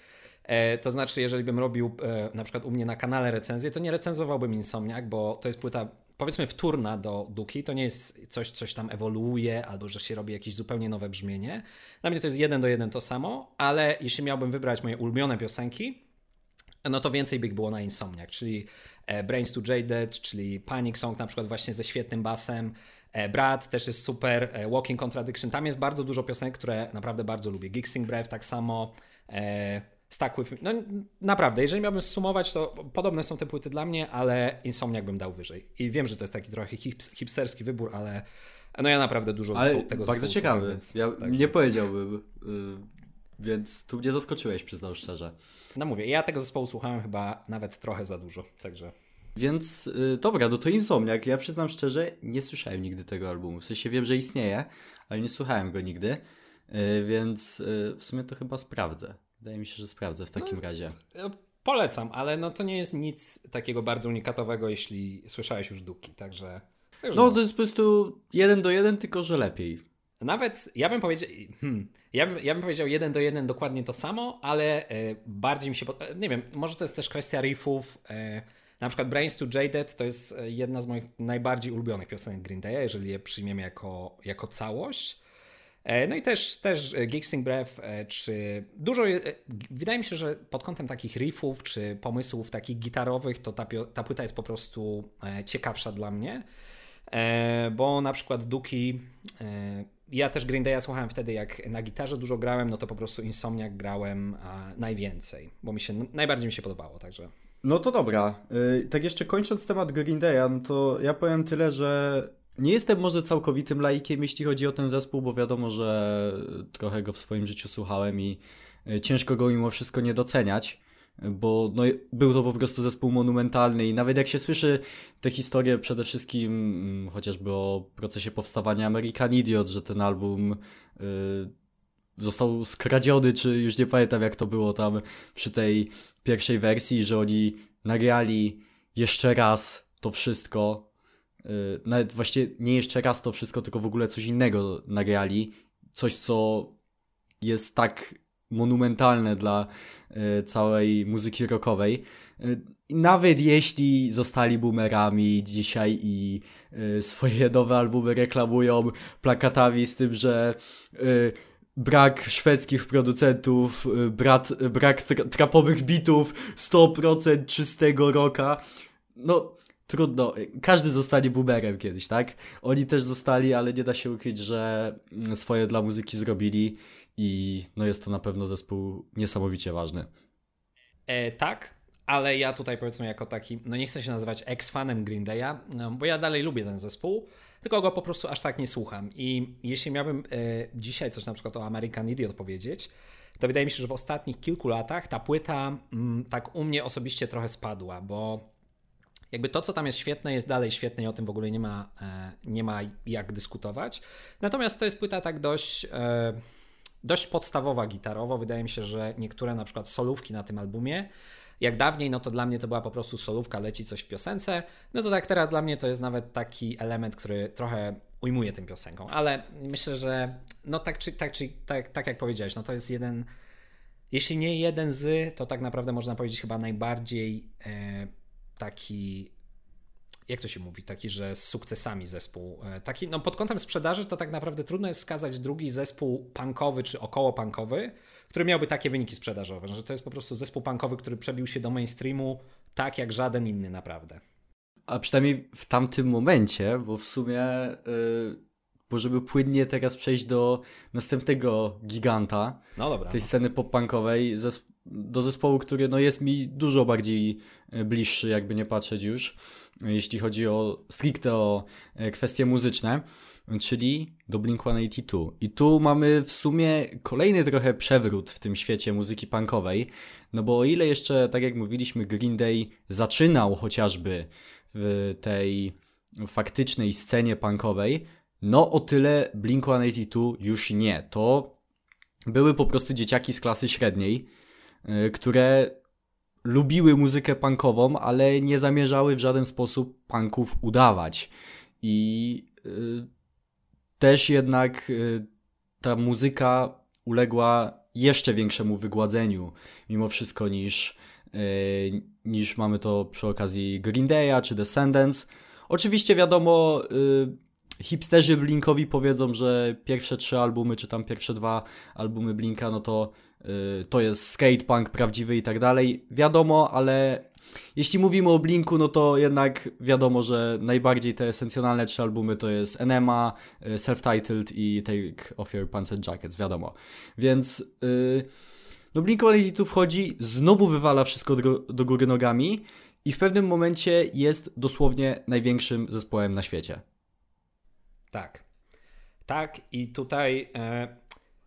E, to znaczy, jeżeli bym robił na przykład u mnie na kanale recenzję, to nie recenzowałbym Insomniac, bo to jest płyta powiedzmy wtórna do Duki, to nie jest coś, coś tam ewoluuje albo że się robi jakieś zupełnie nowe brzmienie. Dla mnie to jest jeden do jeden to samo, ale jeśli miałbym wybrać moje ulubione piosenki, no to więcej by było na Insomniac, czyli e, Brains to Jaded, czyli Panic Song na przykład właśnie ze świetnym basem, e, Brad też jest super, e, Walking Contradiction, tam jest bardzo dużo piosenek, które naprawdę bardzo lubię. Gigsing Breath tak samo, Stuck With No naprawdę, jeżeli miałbym sumować, to podobne są te płyty dla mnie, ale Insomniac bym dał wyżej. I wiem, że to jest taki trochę hipsterski wybór, ale no ja naprawdę dużo ale zespołu, tego bardzo ciekawy. Więc, ja tak, nie powiedziałbym, yy, więc tu mnie zaskoczyłeś, przyznam szczerze. No mówię, ja tego zespołu słuchałem chyba nawet trochę za dużo, także... Więc yy, dobra, no to Insomniac. Ja przyznam szczerze, nie słyszałem nigdy tego albumu. W sensie wiem, że istnieje, ale nie słuchałem go nigdy. Yy, więc yy, w sumie to chyba sprawdzę. Wydaje mi się, że sprawdzę w takim no, razie. No, polecam, ale no to nie jest nic takiego bardzo unikatowego, jeśli słyszałeś już Duki, także... także no, no, to jest po prostu jeden do jeden, tylko że lepiej. Nawet ja bym powiedział, hmm, ja, bym, ja bym powiedział jeden do jeden dokładnie to samo, ale e, bardziej mi się, pod... E, nie wiem, może to jest też kwestia riffów, e, na przykład Brains to Jaded to jest e, jedna z moich najbardziej ulubionych piosenek Green Day'a, jeżeli je przyjmiemy jako, jako całość. E, no i też, też e, Gixing Breath, e, czy dużo, wydaje mi się, że pod kątem takich riffów, czy pomysłów takich gitarowych, to ta, ta płyta jest po prostu ciekawsza dla mnie, bo na przykład Duki ja też Green Day'a słuchałem wtedy, jak na gitarze dużo grałem, no to po prostu Insomniac grałem najwięcej, bo mi się najbardziej mi się podobało, także. No to dobra. Y, tak jeszcze kończąc temat Green Day'a, no to ja powiem tyle, że nie jestem może całkowitym laikiem, jeśli chodzi o ten zespół, bo wiadomo, że trochę go w swoim życiu słuchałem i y, ciężko go mimo wszystko nie doceniać, bo no, był to po prostu zespół monumentalny i nawet jak się słyszy te historie przede wszystkim mm, chociażby o procesie powstawania American Idiot, że ten album y, został skradziony, czy już nie pamiętam jak to było tam przy tej pierwszej wersji, że oni nagrali jeszcze raz to wszystko, nawet właśnie nie jeszcze raz to wszystko, tylko w ogóle coś innego nagrali, coś co jest tak monumentalne dla yy, całej muzyki rockowej. Yy, nawet jeśli zostali boomerami dzisiaj i y, swoje nowe albumy reklamują plakatami z tym, że y, brak szwedzkich producentów, y, brat, brak tra trapowych bitów, 100% czystego roka. No, trudno. Każdy zostanie boomerem kiedyś, tak? Oni też zostali, ale nie da się ukryć, że mm, swoje dla muzyki zrobili i no jest to na pewno zespół niesamowicie ważny. E, tak, ale ja tutaj powiedzmy jako taki, no nie chcę się nazywać ex-fanem Green Day'a, no, bo ja dalej lubię ten zespół, tylko go po prostu aż tak nie słucham. I jeśli miałbym e, dzisiaj coś na przykład o American Idiot powiedzieć, to wydaje mi się, że w ostatnich kilku latach ta płyta m, mm, tak u mnie osobiście trochę spadła, bo jakby to, co tam jest świetne, jest dalej świetne i o tym w ogóle nie ma, e, nie ma jak dyskutować. Natomiast to jest płyta tak dość, e, dość podstawowa gitarowo. Wydaje mi się, że niektóre na przykład solówki na tym albumie jak dawniej, no to dla mnie to była po prostu solówka, leci coś w piosence, no to tak teraz dla mnie to jest nawet taki element, który trochę ujmuje tym piosenką, ale myślę, że no tak czy tak, czy, tak, tak jak powiedziałeś, no to jest jeden, jeśli nie jeden z, to tak naprawdę można powiedzieć chyba najbardziej e, taki jak to się mówi, taki, że z sukcesami zespół. E, taki, no pod kątem sprzedaży to tak naprawdę trudno jest wskazać drugi zespół punkowy czy około punkowy, który miałby takie wyniki sprzedażowe, że to jest po prostu zespół punkowy, który przebił się do mainstreamu tak jak żaden inny naprawdę. A przynajmniej w tamtym momencie, bo w sumie yy, możemy płynnie teraz przejść do następnego giganta no dobra, tej no. sceny pop-punkowej, zesp do zespołu, który no, jest mi dużo bardziej e, bliższy, jakby nie patrzeć już, jeśli chodzi o stricte o e, kwestie muzyczne czyli do Blink-182. I tu mamy w sumie kolejny trochę przewrót w tym świecie muzyki punkowej, no bo o ile jeszcze, tak jak mówiliśmy, Green Day zaczynał chociażby w tej faktycznej scenie punkowej, no o tyle Blink-182 już nie. To były po prostu dzieciaki z klasy średniej, które lubiły muzykę punkową, ale nie zamierzały w żaden sposób punków udawać. I y, też jednak y, ta muzyka uległa jeszcze większemu wygładzeniu mimo wszystko niż, y, niż mamy to przy okazji Green Day'a czy Descendants. Oczywiście wiadomo, y, hipsterzy Blinkowi powiedzą, że pierwsze trzy albumy, czy tam pierwsze dwa albumy Blinka, no to to jest skatepunk prawdziwy i tak dalej. Wiadomo, ale jeśli mówimy o Blinku, no to jednak wiadomo, że najbardziej te esencjonalne trzy albumy to jest Enema, y, Self-Titled i Take Off Your Pants and Jackets, wiadomo. Więc yy, no Blink-182 tu wchodzi, znowu wywala wszystko do, do góry nogami i w pewnym momencie jest dosłownie największym zespołem na świecie. Tak. Tak i tutaj e,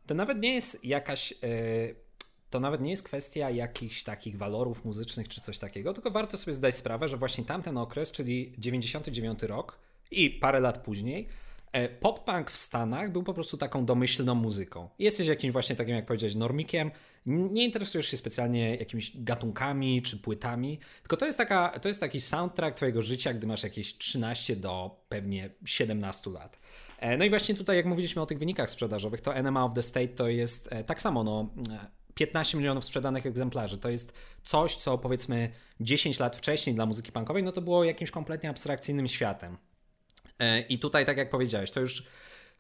to nawet nie jest jakaś... E to nawet nie jest kwestia jakichś takich walorów muzycznych czy coś takiego, tylko warto sobie zdać sprawę, że właśnie tamten okres, czyli 99 rok i parę lat później, e, pop-punk w Stanach był po prostu taką domyślną muzyką. Jesteś jakimś właśnie takim, jak powiedziałeś, normikiem, nie interesujesz się specjalnie jakimiś gatunkami czy płytami, tylko to jest, taka, to jest taki soundtrack twojego życia, gdy masz jakieś 13 do pewnie 17 lat. E, no i właśnie tutaj, jak mówiliśmy o tych wynikach sprzedażowych, to Enema of the State to jest e, tak samo, no 15 milionów sprzedanych egzemplarzy. To jest coś, co powiedzmy 10 lat wcześniej dla muzyki punkowej, no to było jakimś kompletnie abstrakcyjnym światem. E, I tutaj, tak jak powiedziałeś, to już,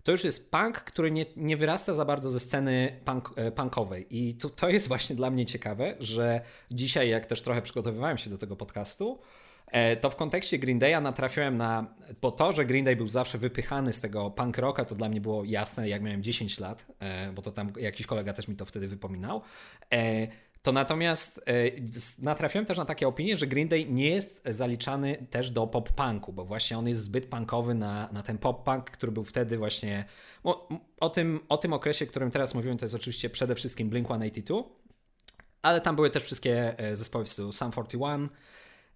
to już jest punk, który nie, nie wyrasta za bardzo ze sceny punk, e, punkowej. I to, to jest właśnie dla mnie ciekawe, że dzisiaj, jak też trochę przygotowywałem się do tego podcastu, E, to w kontekście Green Day'a natrafiłem na, bo to, że Green Day był zawsze wypychany z tego punk rocka, to dla mnie było jasne, jak miałem 10 lat, e, bo to tam jakiś kolega też mi to wtedy wypominał. E, to natomiast natrafiłem też na takie opinie, że Green Day nie jest zaliczany też do pop-punku, bo właśnie on jest zbyt punkowy na, na ten pop-punk, który był wtedy właśnie. O, tym, o tym okresie, o którym teraz mówiłem, to jest oczywiście przede wszystkim Blink 182, ale tam były też wszystkie zespoły w stylu Sum 41.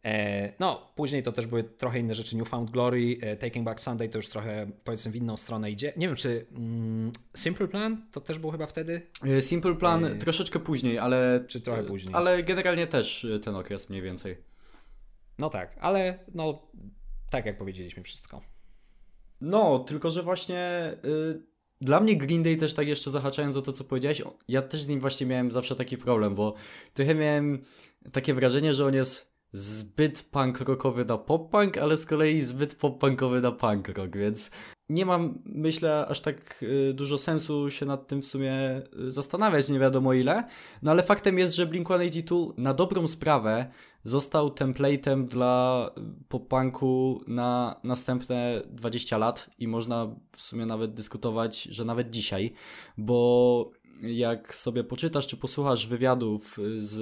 E, no, później to też były trochę inne rzeczy. Newfound Glory, e, Taking Back Sunday to już trochę powiedzmy w inną stronę idzie. Nie wiem, czy mm, Simple Plan to też był chyba wtedy? E, Simple Plan e... troszeczkę później, ale. Czy trochę później. Ale generalnie też ten okres mniej więcej. No tak, ale no tak jak powiedzieliśmy wszystko. No, tylko że właśnie. Y dla mnie Green Day też tak jeszcze zahaczając o to, co powiedziałeś, ja też z nim właśnie miałem zawsze taki problem, bo trochę miałem takie wrażenie, że on jest zbyt punk rockowy na pop-punk, ale z kolei zbyt pop-punkowy na punk rock, więc nie mam, myślę, aż tak y, dużo sensu się nad tym w sumie y, zastanawiać, nie wiadomo ile. No ale faktem jest, że Blink-182 na dobrą sprawę został templatem dla pop-punku na następne 20 lat i można w sumie nawet dyskutować, że nawet dzisiaj, bo jak sobie poczytasz czy posłuchasz wywiadów z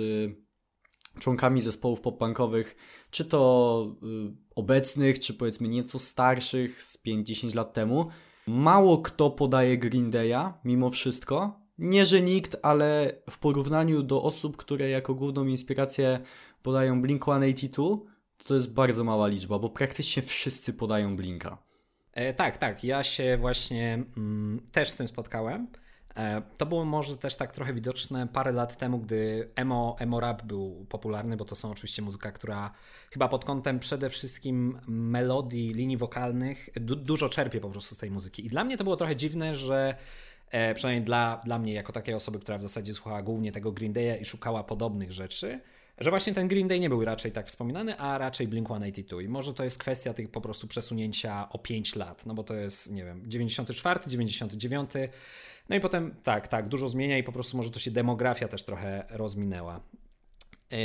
członkami zespołów pop-punkowych, czy to y, obecnych, czy powiedzmy nieco starszych z 5-10 lat temu. Mało kto podaje Green Day'a, mimo wszystko. Nie, że nikt, ale w porównaniu do osób, które jako główną inspirację podają Blink-182, to jest bardzo mała liczba, bo praktycznie wszyscy podają Blinka. E, tak, tak. Ja się właśnie mm, też z tym spotkałem. E, to było może też tak trochę widoczne parę lat temu, gdy emo, emo rap był popularny, bo to są oczywiście muzyka, która chyba pod kątem przede wszystkim melodii, linii wokalnych du dużo czerpie po prostu z tej muzyki. I dla mnie to było trochę dziwne, że e, przynajmniej dla, dla mnie, jako takiej osoby, która w zasadzie słuchała głównie tego Green Day'a i szukała podobnych rzeczy, że właśnie ten Green Day nie był raczej tak wspominany, a raczej Blink-182. I może to jest kwestia tych po prostu przesunięcia o 5 lat, no bo to jest, nie wiem, 94, 99, no i potem tak, tak, dużo zmienia i po prostu może to się demografia też trochę rozminęła. Yy,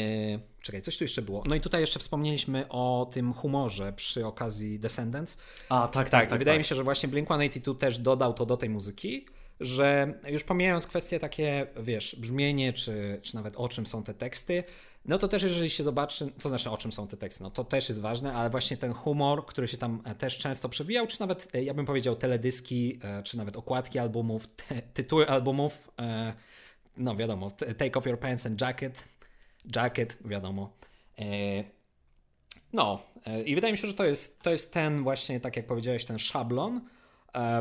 czekaj, coś tu jeszcze było. No i tutaj jeszcze wspomnieliśmy o tym humorze przy okazji Descendants. A, tak, tak. tak, tak wydaje tak. mi się, że właśnie Blink-182 też dodał to do tej muzyki, że już pomijając kwestie takie, wiesz, brzmienie, czy, czy nawet o czym są te teksty, no to też jeżeli się zobaczy, to znaczy o czym są te teksty, no to też jest ważne, ale właśnie ten humor, który się tam e, też często przewijał, czy nawet, e, ja bym powiedział, teledyski, e, czy nawet okładki albumów, te, tytuły albumów, no wiadomo, Take Off Your Pants and Jacket, Jacket, wiadomo. No, i wydaje mi się, że to jest, to jest ten właśnie, tak jak powiedziałeś, ten szablon,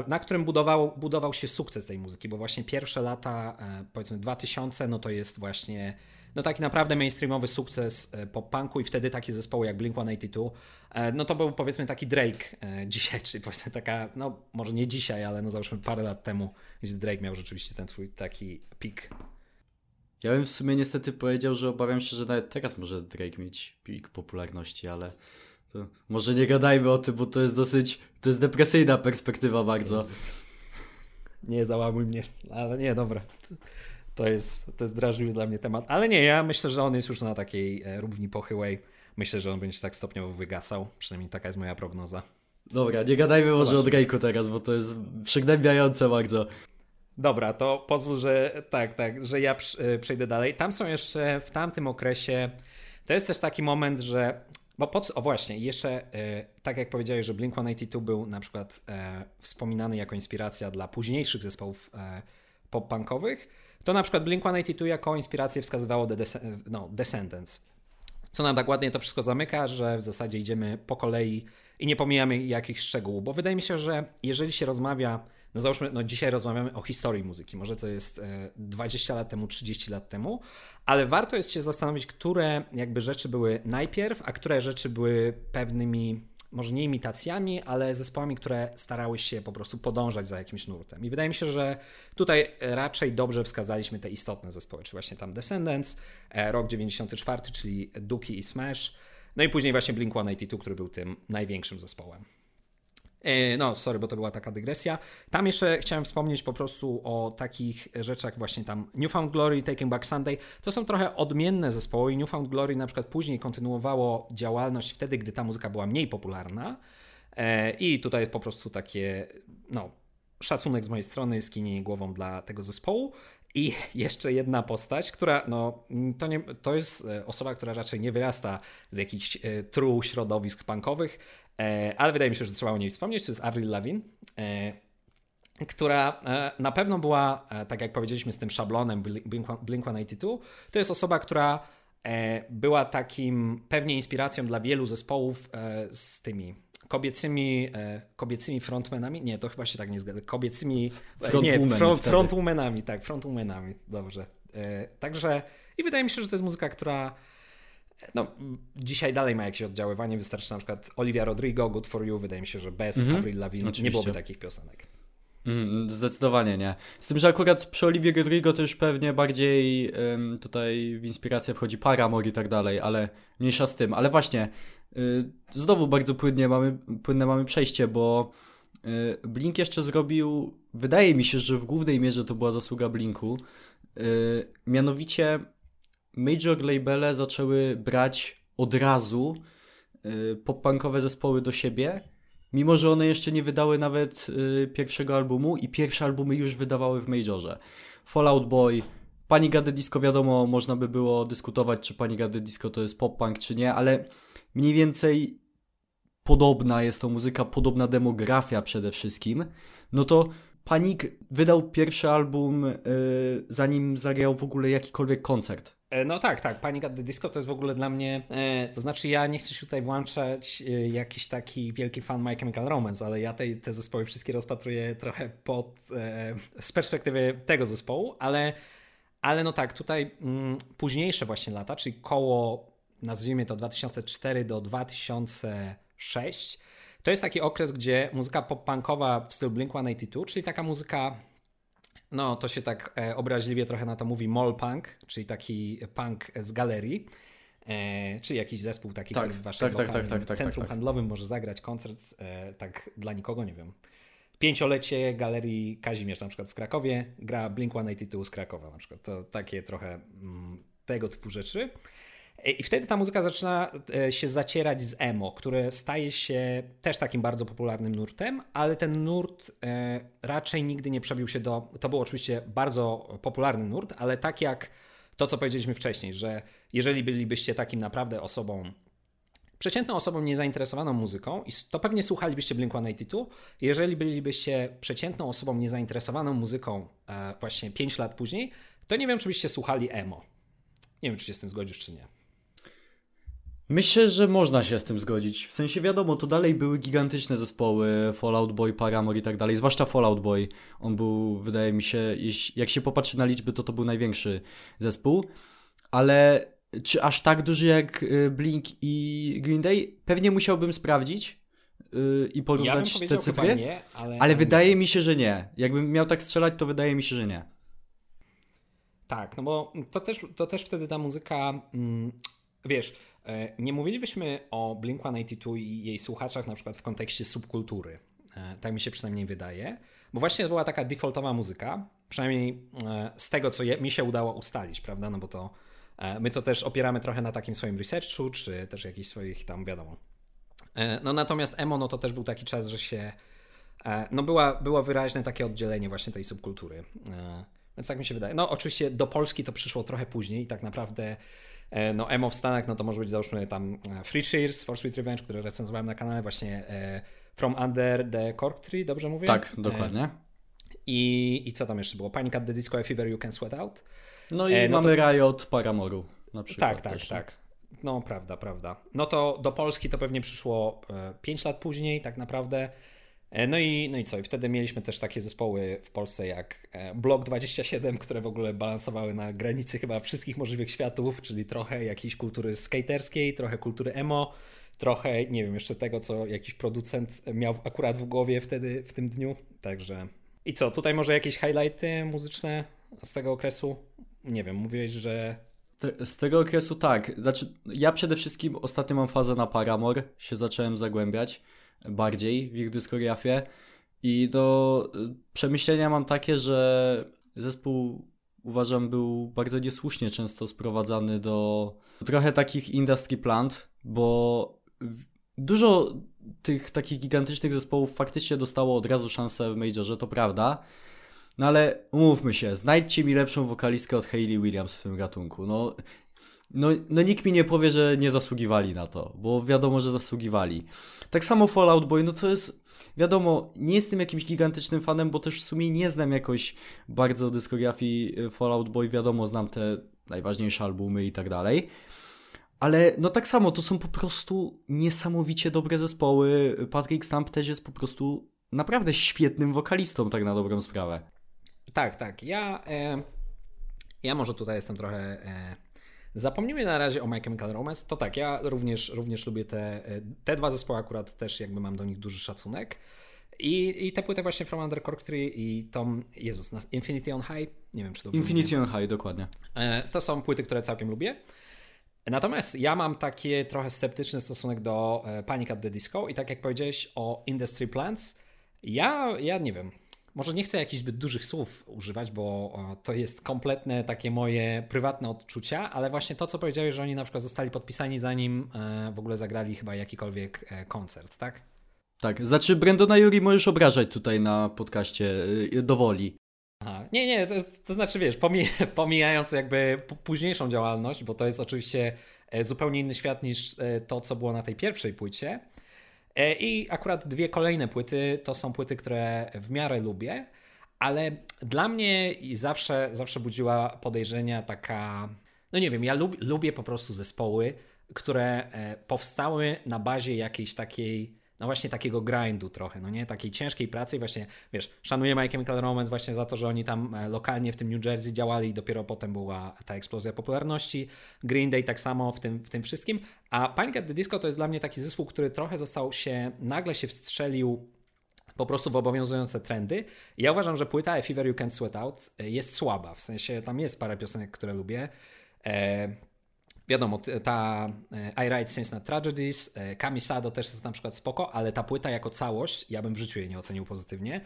na którym budował, budował się sukces tej muzyki, bo właśnie pierwsze lata, powiedzmy 2000, no to jest właśnie no taki naprawdę mainstreamowy sukces e, pop-punku i wtedy takie zespoły jak Blink-182, e, no to był powiedzmy taki Drake e, dzisiaj, czyli powiedzmy taka, no może nie dzisiaj, ale no załóżmy parę lat temu, gdzie Drake miał rzeczywiście ten twój taki pik. Ja bym w sumie niestety powiedział, że obawiam się, że nawet teraz może Drake mieć pik popularności, ale to może nie gadajmy o tym, bo to jest dosyć, to jest depresyjna perspektywa bardzo. Jezus. Nie załamuj mnie, ale nie, dobra. To jest, to jest drażliwy dla mnie temat. Ale nie, ja myślę, że on jest już na takiej e, równi pochyłej. Myślę, że on będzie tak stopniowo wygasał. Przynajmniej taka jest moja prognoza. Dobra, nie gadajmy może o Drake'u teraz, bo to jest przygnębiające bardzo. Dobra, to pozwól, że tak, tak, że ja e, przejdę dalej. Tam są jeszcze w tamtym okresie, to jest też taki moment, że bo po co, o właśnie, jeszcze e, tak jak powiedziałeś, że Blink-182 był na przykład wspominany jako inspiracja dla późniejszych zespołów pop-punkowych, to na przykład Blink-182 jako inspirację wskazywało The Des no, Descendants. Co nam tak ładnie to wszystko zamyka, że w zasadzie idziemy po kolei i nie pomijamy jakichś szczegółów, bo wydaje mi się, że jeżeli się rozmawia, no załóżmy, no dzisiaj rozmawiamy o historii muzyki, może to jest 20 e, lat temu, 30 lat temu, ale warto jest się zastanowić, które jakby rzeczy były najpierw, a które rzeczy były pewnymi może nie imitacjami, ale zespołami, które starały się po prostu podążać za jakimś nurtem. I wydaje mi się, że tutaj raczej dobrze wskazaliśmy te istotne zespoły, czy właśnie tam Descendants, e, rok 94, czyli Duki i Smash, no i później właśnie Blink-182, który był tym największym zespołem. E, no, sorry, bo to była taka dygresja. Tam jeszcze chciałem wspomnieć po prostu o takich rzeczach właśnie tam Newfound Glory, Taking Back Sunday. To są trochę odmienne zespoły i Newfound Glory na przykład później kontynuowało działalność wtedy, gdy ta muzyka była mniej popularna. E, I tutaj po prostu takie, no, szacunek z mojej strony, skinienie głową dla tego zespołu. I jeszcze jedna postać, która, no, to, nie, to jest e, osoba, która raczej nie wyrasta z jakichś e, true środowisk punkowych, e, ale wydaje mi się, że trzeba o niej wspomnieć. To jest Avril Lavigne, która na pewno była, tak jak powiedzieliśmy, z tym szablonem Blink-182. To jest osoba, która była takim pewnie inspiracją dla wielu zespołów z tymi kobiecymi, e, kobiecymi frontmenami. Nie, to chyba się tak nie zgadza. Kobiecymi Frontwoman nie, front, frontwomanami, tak, frontwomanami, dobrze. E, także i wydaje mi się, że to jest muzyka, która no, dzisiaj dalej ma jakieś oddziaływanie. Wystarczy na przykład Olivia Rodrigo, Good For You. Wydaje mi się, że bez mhm. Avril Lavigne Oczywiście. nie byłoby takich piosenek. Mm, zdecydowanie nie. Z tym, że akurat przy Olivia Rodrigo to już pewnie bardziej tutaj w inspirację wchodzi Paramore i tak dalej, ale mniejsza z tym. Ale właśnie, znowu bardzo płynnie mamy, płynne mamy przejście, bo y, Blink jeszcze zrobił, wydaje mi się, że w głównej mierze to była zasługa Blinku, y, mianowicie major labele zaczęły brać od razu pop-punkowe zespoły do siebie mimo że one jeszcze nie wydały nawet y, pierwszego albumu i pierwsze albumy już wydawały w Majorze. Fallout Boy, Pani Gady Disco wiadomo, można by było dyskutować, czy Pani Gady Disco to jest pop-punk, czy nie, ale mniej więcej podobna jest to muzyka, podobna demografia przede wszystkim, no to Panik wydał pierwszy album, yy, zanim zagrał w ogóle jakikolwiek koncert. E, no tak, tak. Panic at the Disco to jest w ogóle dla mnie. E, to znaczy, ja nie chcę się tutaj włączać jakiś taki wielki fan My Chemical Romance, ale ja tej, te zespoły wszystkie rozpatruję trochę pod, z perspektywy tego zespołu, ale, ale no tak, tutaj mm, późniejsze właśnie lata, czyli koło, nazwijmy to 2004 do 2006, to jest taki okres, gdzie muzyka pop-punkowa w stylu Blink-182, czyli taka muzyka no, to się tak e, obraźliwie trochę na to mówi mall punk, czyli taki punk z galerii. E, czy jakiś zespół taki, tak, który w waszym tak, tak, tak, tak centrum handlowym może zagrać koncert, e, tak dla nikogo, nie wiem. Pięciolecie Galerii Kazimierz na przykład w Krakowie gra Blink-182 z Krakowa na przykład. To takie trochę mm, tego typu rzeczy. I wtedy ta muzyka zaczyna e, się zacierać z emo, które staje się też takim bardzo popularnym nurtem, ale ten nurt e, raczej nigdy nie przebił się do. To był oczywiście bardzo popularny nurt, ale tak jak to, co powiedzieliśmy wcześniej, że jeżeli bylibyście takim naprawdę osobą, przeciętną osobą niezainteresowaną muzyką, to pewnie słuchalibyście Blink-182. Jeżeli bylibyście przeciętną osobą niezainteresowaną muzyką e, właśnie 5 lat później, to nie wiem, czy byście słuchali emo. Nie wiem, czy się z tym zgodzisz, czy nie. Myślę, że można się z tym zgodzić. W sensie wiadomo, to dalej były gigantyczne zespoły, Fallout Boy, Paramore i tak dalej, zwłaszcza Fallout Boy. On był, wydaje mi się, jak się popatrzy na liczby, to to był największy zespół. Ale czy aż tak duży jak y, Blink i Green Day? Pewnie musiałbym sprawdzić yy, i porównać ja te cyfry. Nie, ale, ale wydaje nie. mi się, że nie. Jakbym miał tak strzelać, to wydaje mi się, że nie. Tak, no bo to też, to też wtedy ta muzyka, mm, wiesz, nie mówilibyśmy o Blink-182 i jej słuchaczach na przykład w kontekście subkultury. E, tak mi się przynajmniej wydaje. Bo właśnie to była taka defaultowa muzyka, przynajmniej e, z tego, co mi się udało ustalić, prawda? No bo to my to też opieramy trochę na takim swoim researchu, czy też jakichś swoich tam, wiadomo. No natomiast emo, no to też był taki czas, że się, no była, było wyraźne takie oddzielenie właśnie tej subkultury. Więc tak mi się wydaje. No oczywiście do Polski to przyszło trochę później i tak naprawdę E, no emo w Stanach, no to może być załóżmy tam e, Free Cheers, For Sweet Revenge, które recenzowałem na kanale, właśnie e, From Under the Cork Tree, dobrze mówię? Tak, dokładnie. I, I co tam jeszcze było? Panic at the Disco Fever You Can Sweat Out. No i no mamy to... Riot Paramoru na przykład. Tak, tak, też, tak. No prawda, prawda. No to do Polski to pewnie przyszło 5 lat później tak naprawdę. E, no i, no i co? I wtedy mieliśmy też takie zespoły w Polsce jak e, Blok 27, które w ogóle balansowały na granicy chyba wszystkich możliwych światów, czyli trochę jakiejś kultury skaterskiej, trochę kultury emo, trochę, nie wiem, jeszcze tego, co jakiś producent miał akurat w głowie wtedy, w tym dniu. Także. I co? Tutaj może jakieś highlighty muzyczne z tego okresu? Nie wiem, mówiłeś, że z tego okresu tak. Znaczy, ja przede wszystkim ostatnio mam fazę na Paramore, się zacząłem zagłębiać. Bardziej w ich dyskografię. I do przemyślenia mam takie, że zespół uważam był bardzo niesłusznie często sprowadzany do trochę takich industry plant, bo dużo tych takich gigantycznych zespołów faktycznie dostało od razu szansę w Majorze, to prawda. No ale umówmy się, znajdźcie mi lepszą wokalistkę od Hayley Williams w tym gatunku. No, no, no nikt mi nie powie, że nie zasługiwali na to, bo wiadomo, że zasługiwali. Tak samo Fallout Boy, no to jest, wiadomo, nie jestem jakimś gigantycznym fanem, bo też w sumie nie znam jakoś bardzo dyskografii y, Fallout Boy, wiadomo, znam te najważniejsze albumy i tak dalej. Ale no tak samo, to są po prostu niesamowicie dobre zespoły. Patrick Stamp też jest po prostu naprawdę świetnym wokalistą, tak na dobrą sprawę. Tak, tak. Ja, e, ja może tutaj jestem trochę. E, zapomnijmy na razie o My Chemical Romance. To tak, ja również, również lubię te, e, te dwa zespoły, akurat też jakby mam do nich duży szacunek. I, I te płyty właśnie From Under Cork Tree i Tom, Jezus, Infinity on High, nie wiem czy to Infinity on High, dokładnie. E, to są płyty, które całkiem lubię. Natomiast ja mam taki trochę sceptyczny stosunek do e, Panic at the Disco i tak jak powiedziałeś o Industry Plants, ja, ja nie wiem, może nie chcę jakichś zbyt dużych słów używać, bo to jest kompletne takie moje prywatne odczucia, ale właśnie to, co powiedziałeś, że oni na przykład zostali podpisani zanim e, w ogóle zagrali chyba jakikolwiek e, koncert, tak? Tak, znaczy Brendona Yuri możesz obrażać tutaj na podcaście dowoli. Aha. Nie, nie, to, to znaczy wiesz, pomij, pomijając jakby późniejszą działalność, bo to jest oczywiście e, zupełnie inny świat niż e, to, co było na tej pierwszej płycie. E, I akurat dwie kolejne płyty to są płyty, które w miarę lubię, ale dla mnie zawsze, zawsze budziła podejrzenia taka, no nie wiem, ja lub, lubię po prostu zespoły, które powstały na bazie jakiejś takiej no właśnie takiego grindu trochę, no nie? Takiej ciężkiej pracy i właśnie, wiesz, szanuję My Chemical Romance właśnie za to, że oni tam e, lokalnie w tym New Jersey działali i dopiero potem była ta eksplozja popularności. Green Day tak samo w tym, w tym wszystkim. A Panic at the Disco to jest dla mnie taki zespół, który trochę został się, nagle się wstrzelił po prostu w obowiązujące trendy. Ja uważam, że płyta A Fever You Can't Sweat Out jest słaba, w sensie tam jest parę piosenek, które lubię. E, wiadomo, ta e, I Write Sins na Tragedies, e, Kamisado też jest na przykład spoko, ale ta płyta jako całość, ja bym w życiu jej nie ocenił pozytywnie.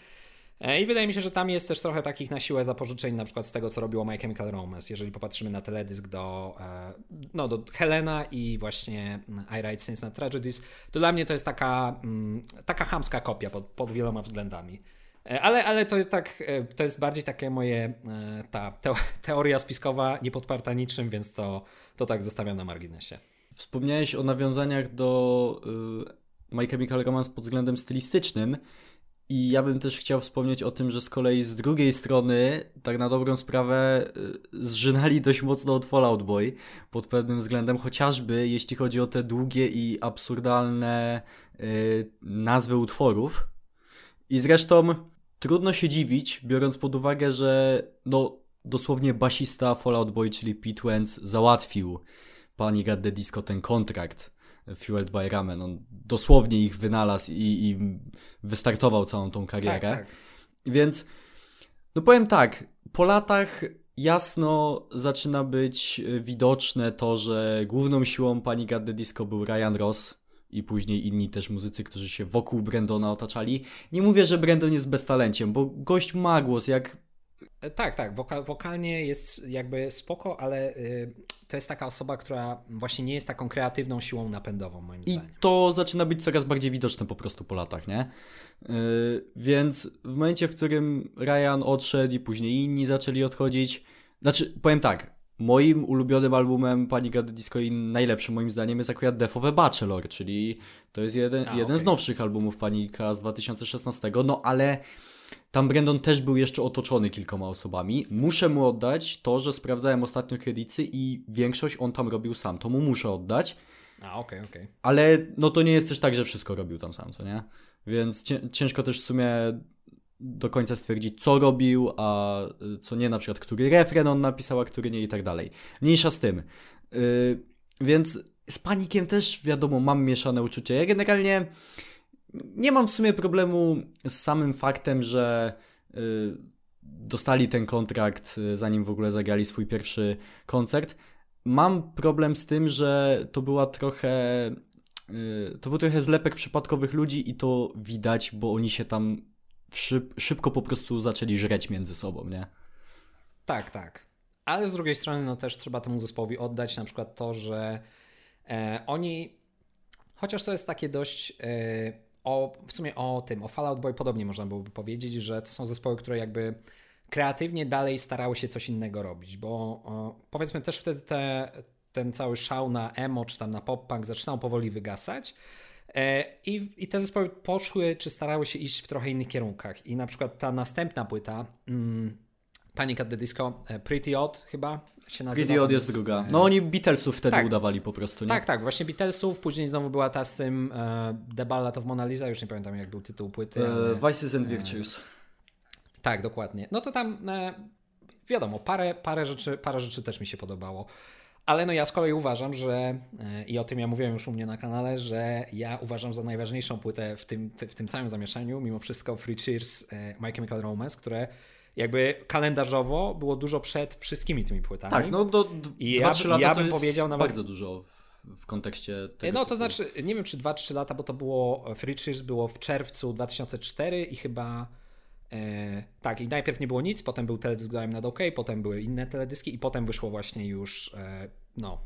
E, I wydaje mi się, że tam jest też trochę takich na siłę zapożyczeń, na przykład z tego, co robiło My Chemical Romance. Jeżeli popatrzymy na teledysk do, no, do Helena i właśnie I Write Sins na Tragedies, to dla mnie to jest taka, mm, taka chamska kopia pod, pod wieloma względami. E, ale, ale to tak, e, to jest bardziej takie moje, e, ta teoria spiskowa, niepodparta niczym, więc to, to tak zostawiam na marginesie. Wspomniałeś o nawiązaniach do y, My Chemical Romance pod względem stylistycznym i ja bym też chciał wspomnieć o tym, że z kolei z drugiej strony, tak na dobrą sprawę, zżynali dość mocno od Fallout Boy pod pewnym względem, chociażby jeśli chodzi o te długie i absurdalne y, nazwy utworów. I zresztą trudno się dziwić, biorąc pod uwagę, że no dosłownie basista Fallout Boy, czyli Pete Wentz, załatwił pani the Disco ten kontrakt Fueled by Ramen. On dosłownie ich wynalazł i, i wystartował całą tą karierę. Tak, tak. Więc no powiem tak, po latach jasno zaczyna być widoczne to, że główną siłą pani the Disco był Ryan Ross, i później inni też muzycy, którzy się wokół Brendona otaczali. Nie mówię, że Brendon jest beztalenciem, bo gość ma głos, jak... E, tak, tak, Woka wokalnie jest jakby spoko, ale y, to jest taka osoba, która właśnie nie jest taką kreatywną siłą napędową, moim I zdaniem. I to zaczyna być coraz bardziej widoczne po prostu po latach, nie? Yy, więc w momencie, w którym Ryan odszedł i później inni zaczęli odchodzić, znaczy, powiem tak, Moim ulubionym albumem Panic at the Disco i najlepszym moim zdaniem jest akurat Death of a Bachelor, czyli to jest jeden, A, jeden okay. z nowszych albumów Panika z 2016, no ale tam Brandon też był jeszcze otoczony kilkoma osobami. Muszę mu oddać to, że sprawdzałem ostatnio kredyty i większość on tam robił sam, to mu muszę oddać. A, okej, okay, okej. Okay. Ale no to nie jest też tak, że wszystko robił tam sam, co nie? Więc ciężko też w sumie do końca stwierdzić, co robił, a y, co nie, na przykład, który refren on napisał, a który nie i tak dalej. Mniejsza z tym. Yy, więc z panikiem też, wiadomo, mam mieszane uczucia. Ja generalnie nie mam w sumie problemu z samym faktem, że yy, dostali ten kontrakt, y, zanim w ogóle zagrali swój pierwszy koncert. Mam problem z tym, że to była trochę y, to był trochę zlepek przypadkowych ludzi i to widać, bo oni się tam szyb, szybko po prostu zaczęli żreć między sobą, nie? Tak, tak. Ale z drugiej strony, no też trzeba temu zespołowi oddać na przykład to, że e, oni, chociaż to jest takie dość e, o, w sumie o tym, o Fallout Boy podobnie można byłoby powiedzieć, że to są zespoły, które jakby kreatywnie dalej starały się coś innego robić, bo powiedzmy też wtedy te, ten cały szał na emo czy tam na pop-punk zaczynał powoli wygasać. E, I, I te zespoły poszły, czy starały się iść w trochę innych kierunkach. I na przykład ta następna płyta, mm, Panic at the Disco, e, Pretty Odd chyba się nazywa. Pretty Odd jest druga. No oni Beatlesów wtedy tak. udawali po prostu, nie? Tak, tak, właśnie Beatlesów, później znowu była ta z tym e, The Ballad of Mona Lisa, już nie pamiętam jak był tytuł płyty. Ale... Vices and Virtues. Tak, dokładnie. No to tam e, wiadomo, parę, parę, rzeczy, parę rzeczy też mi się podobało. Ale no ja z kolei uważam, że e, i o tym ja mówiłem już u mnie na kanale, że ja uważam za najważniejszą płytę w tym, w tym całym zamieszaniu, mimo wszystko Free Cheers e, My Chemical Romance, które jakby kalendarzowo było dużo przed wszystkimi tymi płytami. Tak, no do 2-3 ja, lata ja bym to powiedział nawet... bardzo dużo w, kontekście tego. No to typu. znaczy, nie wiem czy 2-3 lata, bo to było Free Cheers było w czerwcu 2004 i chyba E, tak, i najpierw nie było nic, potem był teledysk Grałem nad OK, potem były inne teledyski i potem wyszło właśnie już e, no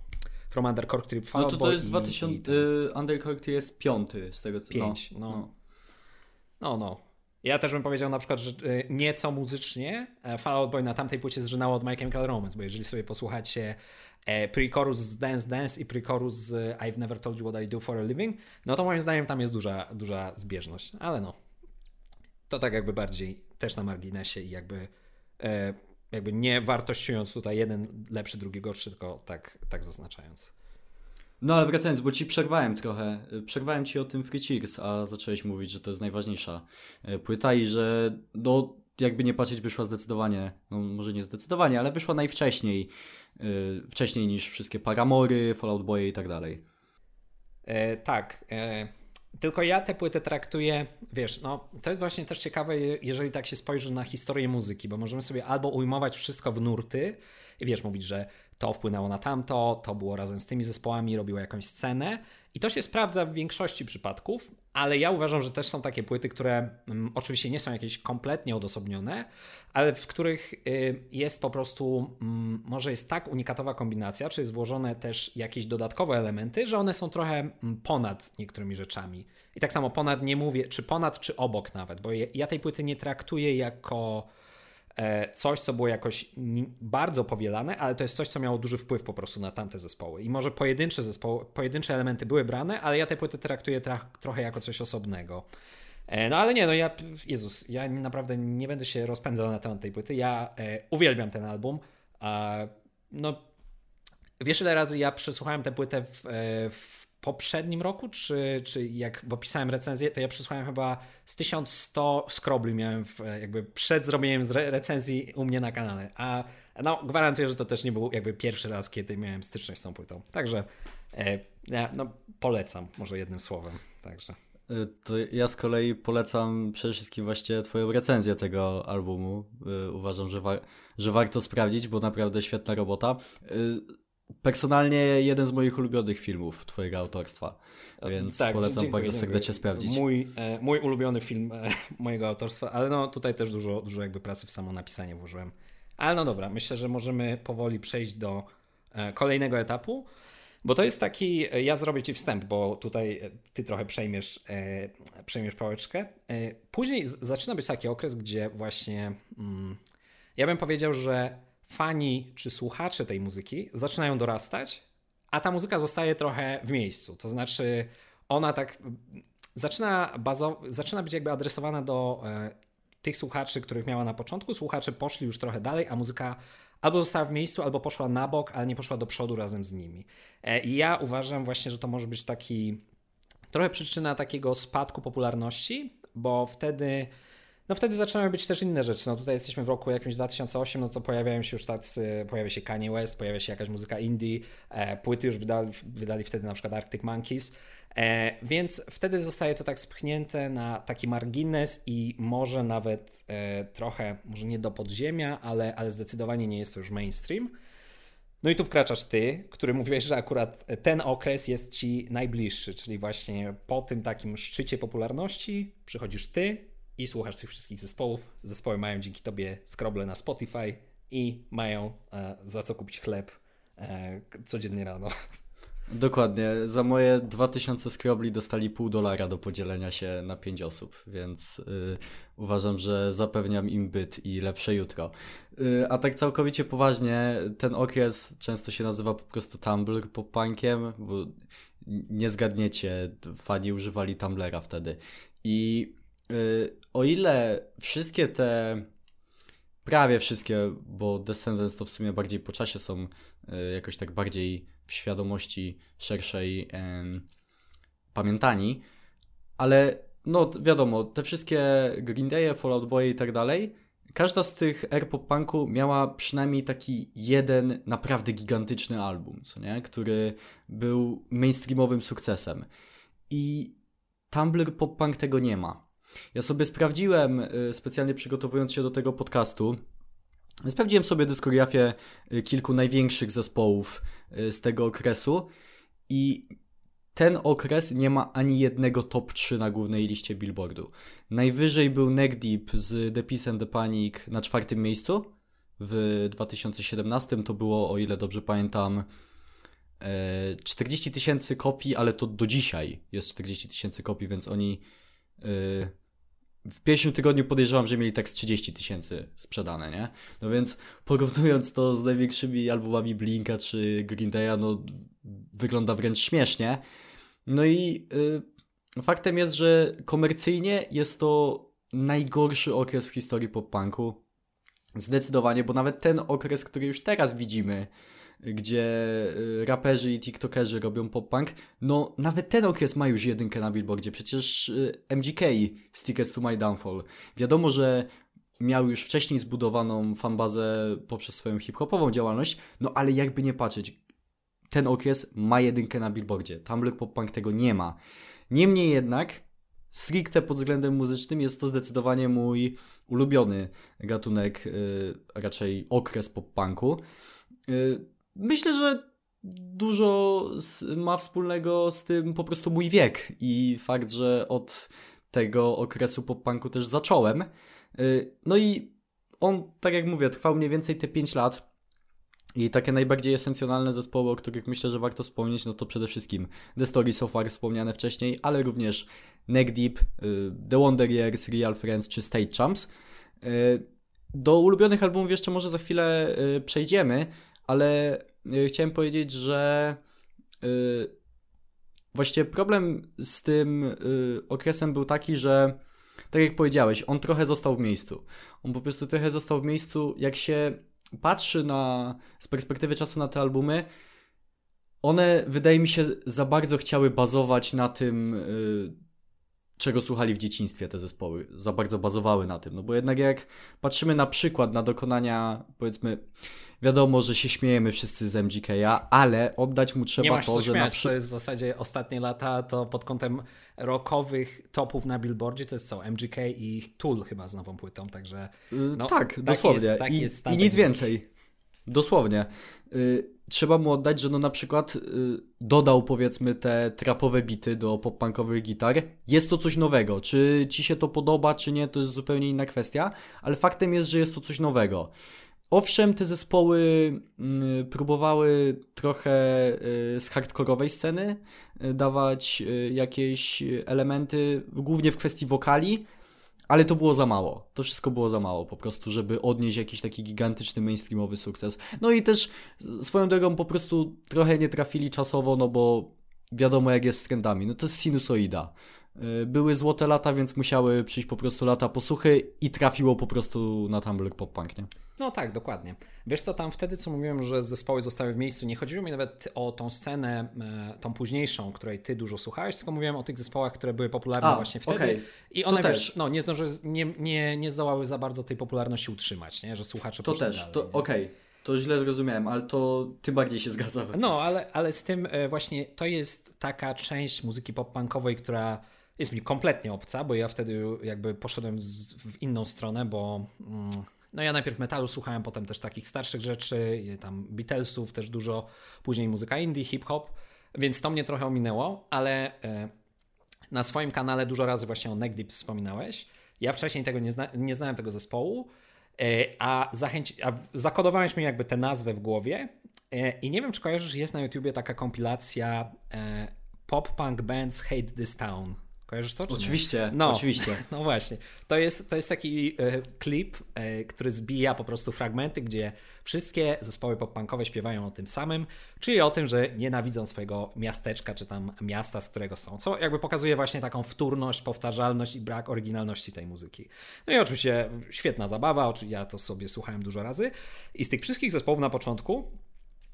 From Undercork Trip Fall No to to jest 2000, i, y, Undercork jest piąty z tego co... Pięć, no. No. no. no, Ja też bym powiedział na przykład, że y, nieco muzycznie e, Fall Out Boy na tamtej płycie zżynało od My Chemical Romance, bo jeżeli sobie posłuchacie e, pre-chorus z Dance Dance i pre-chorus z I've Never Told You What I Do For A Living, no to moim zdaniem tam jest duża, duża zbieżność, ale no. To tak jakby bardziej też na marginesie i jakby, e, jakby nie wartościując tutaj jeden lepszy, drugi gorszy, tylko tak, tak zaznaczając. No ale wracając, bo ci przerwałem trochę. Przerwałem ci o tym Free Cheers, a zacząłeś mówić, że to jest najważniejsza e, płyta i że no, jakby nie patrzeć, wyszła zdecydowanie, no może nie zdecydowanie, ale wyszła najwcześniej, yy, wcześniej niż wszystkie Paramory, Fallout Boy i tak dalej. E, tak. E, tylko ja tę płytę traktuję, wiesz, no to jest właśnie też ciekawe, jeżeli tak się spojrzy na historię muzyki, bo możemy sobie albo ujmować wszystko w nurty i wiesz, mówić, że to wpłynęło na tamto, to było razem z tymi zespołami, robiło jakąś scenę. I to się sprawdza w większości przypadków, ale ja uważam, że też są takie płyty, które mm, oczywiście nie są jakieś kompletnie odosobnione, ale w których y, jest po prostu, mm, może jest tak unikatowa kombinacja, czy jest włożone też jakieś dodatkowe elementy, że one są trochę mm, ponad niektórymi rzeczami. I tak samo ponad nie mówię, czy ponad, czy obok nawet, bo ja tej płyty nie traktuję jako coś, co było jakoś bardzo powielane, ale to jest coś, co miało duży wpływ po prostu na tamte zespoły. I może pojedyncze zespoły, pojedyncze elementy były brane, ale ja te płyty traktuję tra trochę jako coś osobnego. E, no ale nie, no ja, Jezus, ja naprawdę nie będę się rozpędzał na temat tej płyty. Ja e, uwielbiam ten album. no, wiesz ile razy ja przesłuchałem tę płytę w, e, w poprzednim roku, czy, czy jak, bo pisałem recenzję, to ja przesłałem chyba z 1100 skrobli miałem w, jakby przed zrobieniem recenzji u mnie na kanale, a no gwarantuję, że to też nie był jakby pierwszy raz, kiedy miałem styczność z tą płytą. Także e, no, polecam, może jednym słowem, także. E, to ja z kolei polecam przede wszystkim właśnie Twoją recenzję tego albumu. E, uważam, że, wa że warto sprawdzić, bo naprawdę świetna robota personalnie jeden z moich ulubionych filmów twojego autorstwa, więc tak, polecam dziękuję, bardzo serdecznie sprawdzić. Mój, e, mój ulubiony film e, mojego autorstwa, ale no tutaj też dużo, dużo jakby pracy w samo napisanie włożyłem. Ale no dobra, myślę, że możemy powoli przejść do e, kolejnego etapu, bo to jest taki, e, ja zrobię ci wstęp, bo tutaj e, ty trochę przejmiesz, e, przejmiesz pałeczkę. później z, zaczyna być taki okres, gdzie właśnie mm, ja bym powiedział, że fani czy słuchacze tej muzyki zaczynają dorastać, a ta muzyka zostaje trochę w miejscu. To znaczy, ona tak zaczyna, bazo- zaczyna być jakby adresowana do e, tych słuchaczy, których miała na początku. Słuchacze poszli już trochę dalej, a muzyka albo została w miejscu, albo poszła na bok, ale nie poszła do przodu razem z nimi. E, I ja uważam właśnie, że to może być taki trochę przyczyna takiego spadku popularności, bo wtedy no wtedy zaczynały być też inne rzeczy. No tutaj jesteśmy w roku jakimś 2008, no to pojawiają się już tacy, pojawia się Kanye West, pojawia się jakaś muzyka indie, e, płyty już wydali, wydali wtedy na przykład Arctic Monkeys, e, więc wtedy zostaje to tak spchnięte na taki margines i może nawet e, trochę, może nie do podziemia, ale, ale zdecydowanie nie jest to już mainstream. No i tu wkraczasz ty, który mówiłeś, że akurat ten okres jest ci najbliższy, czyli właśnie po tym takim szczycie popularności przychodzisz ty i słuchasz tych wszystkich zespołów. Zespoły mają dzięki tobie skroble na Spotify i mają e, za co kupić chleb e, codziennie rano. Dokładnie. Za moje 2000 skrobli dostali pół dolara do podzielenia się na 5 osób, więc y, uważam, że zapewniam im byt i lepsze jutro. Y, a tak całkowicie poważnie, ten okres często się nazywa po prostu Tumblr pop-punkiem, bo nie zgadniecie, fani używali Tumblera wtedy. I o ile wszystkie te prawie wszystkie, bo Descendants to w sumie bardziej po czasie są y, jakoś tak bardziej w świadomości szerszej pamiętani, ale no wiadomo, te wszystkie Green Day, Fallout Boy i tak dalej, każda z tych air pop punku miała przynajmniej taki jeden naprawdę gigantyczny album, co nie? który był mainstreamowym sukcesem. I Tumblr pop punk tego nie ma. Ja sobie sprawdziłem, y, specjalnie przygotowując się do tego podcastu, sprawdziłem sobie dyskografię y, kilku największych zespołów y, z tego okresu i ten okres nie ma ani jednego top 3 na głównej liście Billboardu. Najwyżej był Neck Deep z The Peace and the Panic na czwartym miejscu. W 2017 to było, o ile dobrze pamiętam, 40 e, tysięcy kopii, ale to do dzisiaj jest 40 tysięcy kopii, więc oni w pierwszym tygodniu podejrzewam, że mieli tak z 30 tysięcy sprzedane, nie? No więc porównując to z największymi albumami Blinka czy Green Day'a, no wygląda wręcz śmiesznie. No i y, faktem jest, że komercyjnie jest to najgorszy okres w historii pop-punku. Zdecydowanie, bo nawet ten okres, który już teraz widzimy, gdzie y, raperzy i tiktokerzy robią pop-punk, no nawet ten okres ma już jedynkę na Billboardzie, przecież y, MGK z Tickets to My Downfall. Wiadomo, że miał już wcześniej zbudowaną fanbazę poprzez swoją hip-hopową działalność, no ale jakby nie patrzeć, ten okres ma jedynkę na Billboardzie. Tumblr Pop-Punk tego nie ma. Niemniej jednak, stricte pod względem muzycznym jest to zdecydowanie mój ulubiony gatunek, yy, raczej okres pop-punku. Myślę, że dużo ma wspólnego z tym po prostu mój wiek i fakt, że od tego okresu pop-punku też zacząłem. Y, no i on, tak jak mówię, trwał mniej więcej te 5 lat. I takie najbardziej esencjonalne zespoły, o których myślę, że warto wspomnieć, no to przede wszystkim The Story So Far wspomniane wcześniej, ale również Neck Deep, y, The Wonder Years, Real Friends czy State Champs. Y, do ulubionych albumów jeszcze może za chwilę przejdziemy, ale y, chciałem powiedzieć, że y, właściwie problem z tym y, okresem był taki, że tak jak powiedziałeś, on trochę został w miejscu. On po prostu trochę został w miejscu, jak się patrzy na, z perspektywy czasu na te albumy, one wydaje mi się za bardzo chciały bazować na tym, czego słuchali w dzieciństwie te zespoły. Za bardzo bazowały na tym. No bo jednak jak patrzymy na przykład na dokonania, powiedzmy, Wiadomo, że się śmiejemy wszyscy z MGK-a, ale oddać mu trzeba nie to, że śmiać, na przy... to jest w zasadzie ostatnie lata, to pod kątem rockowych topów na Billboardzie to jest co? MGK i Tool chyba z nową płytą, także y, no, tak, tak, dosłownie. Jest, tak I, I nic więcej. Dosłownie. Y, trzeba mu oddać, że no na przykład y, dodał powiedzmy te trapowe bity do pop-punkowych gitar. Jest to coś nowego. Czy ci się to podoba, czy nie, to jest zupełnie inna kwestia, ale faktem jest, że jest to coś nowego. Owszem, te zespoły mm, próbowały trochę y, z hardkorowej sceny y, dawać y, jakieś elementy, głównie w kwestii wokali, ale to było za mało. To wszystko było za mało po prostu, żeby odnieść jakiś taki gigantyczny mainstreamowy sukces. No i też swoją drogą po prostu trochę nie trafili czasowo, no bo wiadomo jak jest z trendami. No to jest sinusoida. Były złote lata, więc musiały przyjść po prostu lata posłuchy i trafiło po prostu na Tumblr Pop Punk, nie? No tak, dokładnie. Wiesz co, tam wtedy, co mówiłem, że zespoły zostały w miejscu, nie chodziło mi nawet o tą scenę, e, tą późniejszą, której ty dużo słuchałeś, tylko mówiłem o tych zespołach, które były popularne A, właśnie wtedy. Okay. I one, to wiesz, też. no, nie, zdążyły, nie, nie, nie zdołały za bardzo tej popularności utrzymać, nie? że słuchacze To też, dalej, to okej. Okay. To źle zrozumiałem, ale to tym bardziej się zgadzam. No, ale, ale z tym e, właśnie to jest taka część muzyki pop-punkowej, która jest mi kompletnie obca, bo ja wtedy jakby poszedłem w inną stronę, bo mm, No ja najpierw metalu słuchałem, potem też takich starszych rzeczy, tam Beatlesów też dużo, później muzyka indie, hip-hop, więc to mnie trochę ominęło, ale na swoim kanale dużo razy właśnie o Neck Deep wspominałeś. Ja wcześniej tego nie, zna nie znałem tego zespołu, a, zachęci a zakodowałeś mi jakby tę nazwę w głowie i nie wiem, czy kojarzysz, jest na YouTubie taka kompilacja Pop Punk Bands Hate This Town. Kojarzysz to? oczywiście, no, oczywiście. No właśnie. To jest, to jest taki e, klip, e, który zbija po prostu fragmenty, gdzie wszystkie zespoły pop-punkowe śpiewają o tym samym, czyli o tym, że nienawidzą swojego miasteczka, czy tam miasta, z którego są. Co jakby pokazuje właśnie taką wtórność, powtarzalność i brak oryginalności tej muzyki. No i oczywiście świetna zabawa, ja to sobie słuchałem dużo razy. I z tych wszystkich zespołów na początku,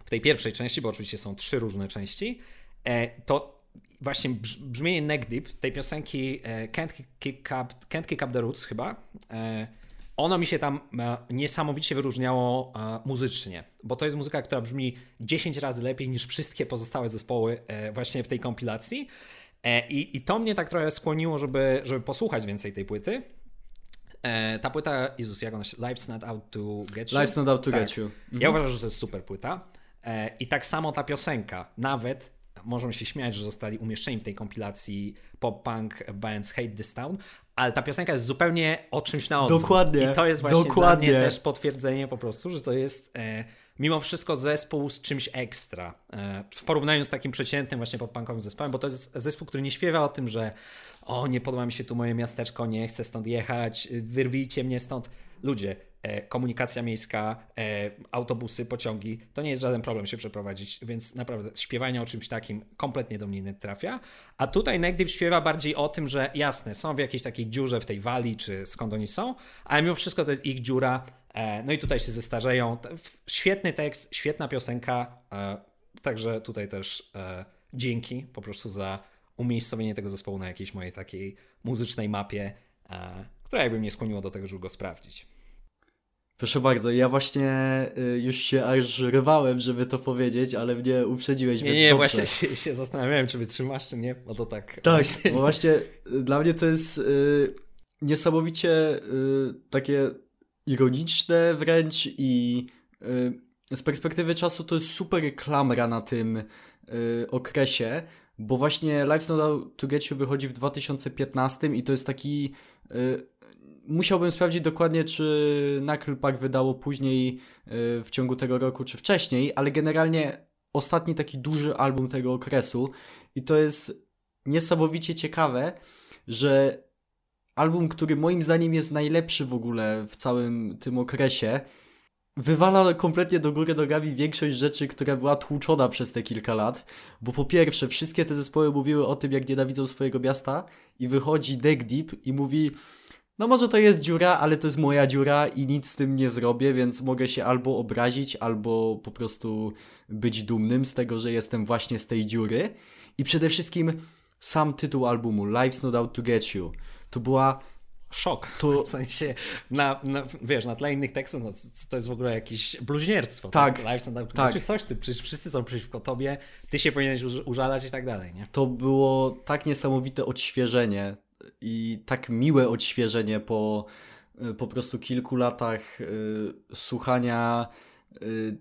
w tej pierwszej części, bo oczywiście są trzy różne części, e, to właśnie brzmienie Neck Deep tej piosenki e, Can't Kick Up, Can't Kick Up The Roots chyba, e, ono mi się tam e, niesamowicie wyróżniało muzycznie, bo to jest muzyka, która brzmi 10 razy lepiej niż wszystkie pozostałe zespoły właśnie w tej kompilacji. I, i to mnie tak trochę skłoniło, żeby, żeby posłuchać więcej tej płyty. Ta płyta, Jezus, jak ona się... Life's Not Out To Get You. Life's Not Out To tak. Get You. Mhm. Ja uważam, że to jest super płyta. I tak samo ta piosenka, nawet możemy się śmiać, że zostali umieszczeni w tej kompilacji pop-punk bands Hate This Town, ale ta piosenka jest zupełnie o czymś na odwrót. Dokładnie. I to jest właśnie dokładnie. dla mnie też potwierdzenie po prostu, że to jest e, mimo wszystko zespół z czymś ekstra. E, w porównaniu z takim przeciętnym właśnie pop-punkowym zespołem, bo to jest zespół, który nie śpiewa o tym, że o, nie podoba mi się tu moje miasteczko, nie chcę stąd jechać, wyrwijcie mnie stąd. Ludzie, komunikacja miejska, e, autobusy, pociągi, to nie jest żaden problem się przeprowadzić, więc naprawdę śpiewanie o czymś takim kompletnie do mnie nie trafia. A tutaj Negdip śpiewa bardziej o tym, że jasne, są w jakiejś takiej dziurze w tej wali, czy skąd oni są, ale mimo wszystko to jest ich dziura, e, no i tutaj się zestarzeją. Świetny tekst, świetna piosenka, także tutaj też dzięki po prostu za umiejscowienie tego zespołu na jakiejś mojej takiej muzycznej mapie, która jakby mnie skłoniło do tego, żeby go sprawdzić. Proszę bardzo, ja właśnie y, już się aż rywałem, żeby to powiedzieć, ale mnie uprzedziłeś. Nie, nie, właśnie się, się, zastanawiałem, czy wytrzymasz, czy nie, bo to tak. Tak, bo właśnie y, dla mnie to jest y, niesamowicie y, takie ironiczne wręcz i y, z perspektywy czasu to jest super klamra na tym y, okresie, bo właśnie Life's Not Out To Get You wychodzi w 2015 i to jest taki musiałbym sprawdzić dokładnie, czy Knucklepack wydało później e, w ciągu tego roku, czy wcześniej, ale generalnie ostatni taki duży album tego okresu. I to jest niesamowicie ciekawe, że album, który moim zdaniem jest najlepszy w ogóle w całym tym okresie, wywala kompletnie do góry nogami większość rzeczy, która była tłuczona przez te kilka lat, bo po pierwsze, wszystkie te zespoły mówiły o tym, jak nienawidzą swojego miasta i wychodzi Deck Deep i mówi no może to jest dziura, ale to jest moja dziura i nic z tym nie zrobię, więc mogę się albo obrazić, albo po prostu być dumnym z tego, że jestem właśnie z tej dziury. I przede wszystkim sam tytuł albumu, Life's Not Out To Get You, to była szok. To... W sensie, na, na, wiesz, na tle innych tekstów, no, to jest w ogóle jakieś bluźnierstwo. Tak. tak? Life's not tak. Czy coś, ty, przecież wszyscy są przeciwko tobie, ty się powinieneś użalać i tak dalej, nie? To było tak niesamowite odświeżenie i tak miłe odświeżenie po y, po prostu kilku latach y, słuchania y,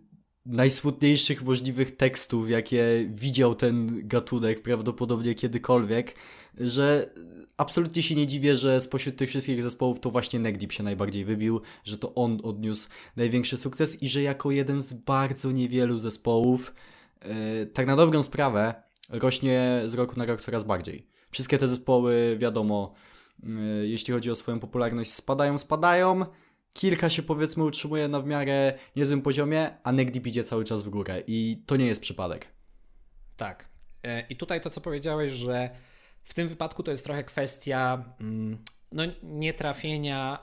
najsmutniejszych możliwych tekstów, jakie widział ten gatunek prawdopodobnie kiedykolwiek, że absolutnie się nie dziwię, że spośród tych wszystkich zespołów to właśnie Negdip się najbardziej wybił, że to on odniósł największy sukces i że jako jeden z bardzo niewielu zespołów tak na dobrą sprawę rośnie z roku na rok coraz bardziej. Wszystkie te zespoły, wiadomo, y, jeśli chodzi o swoją popularność, spadają, spadają. Kilka się powiedzmy utrzymuje na w miarę niezłym poziomie, a Negdip idzie cały czas w górę i to nie jest przypadek. Tak. E, I tutaj to, co powiedziałeś, że w tym wypadku to jest trochę kwestia mm, no, nietrafienia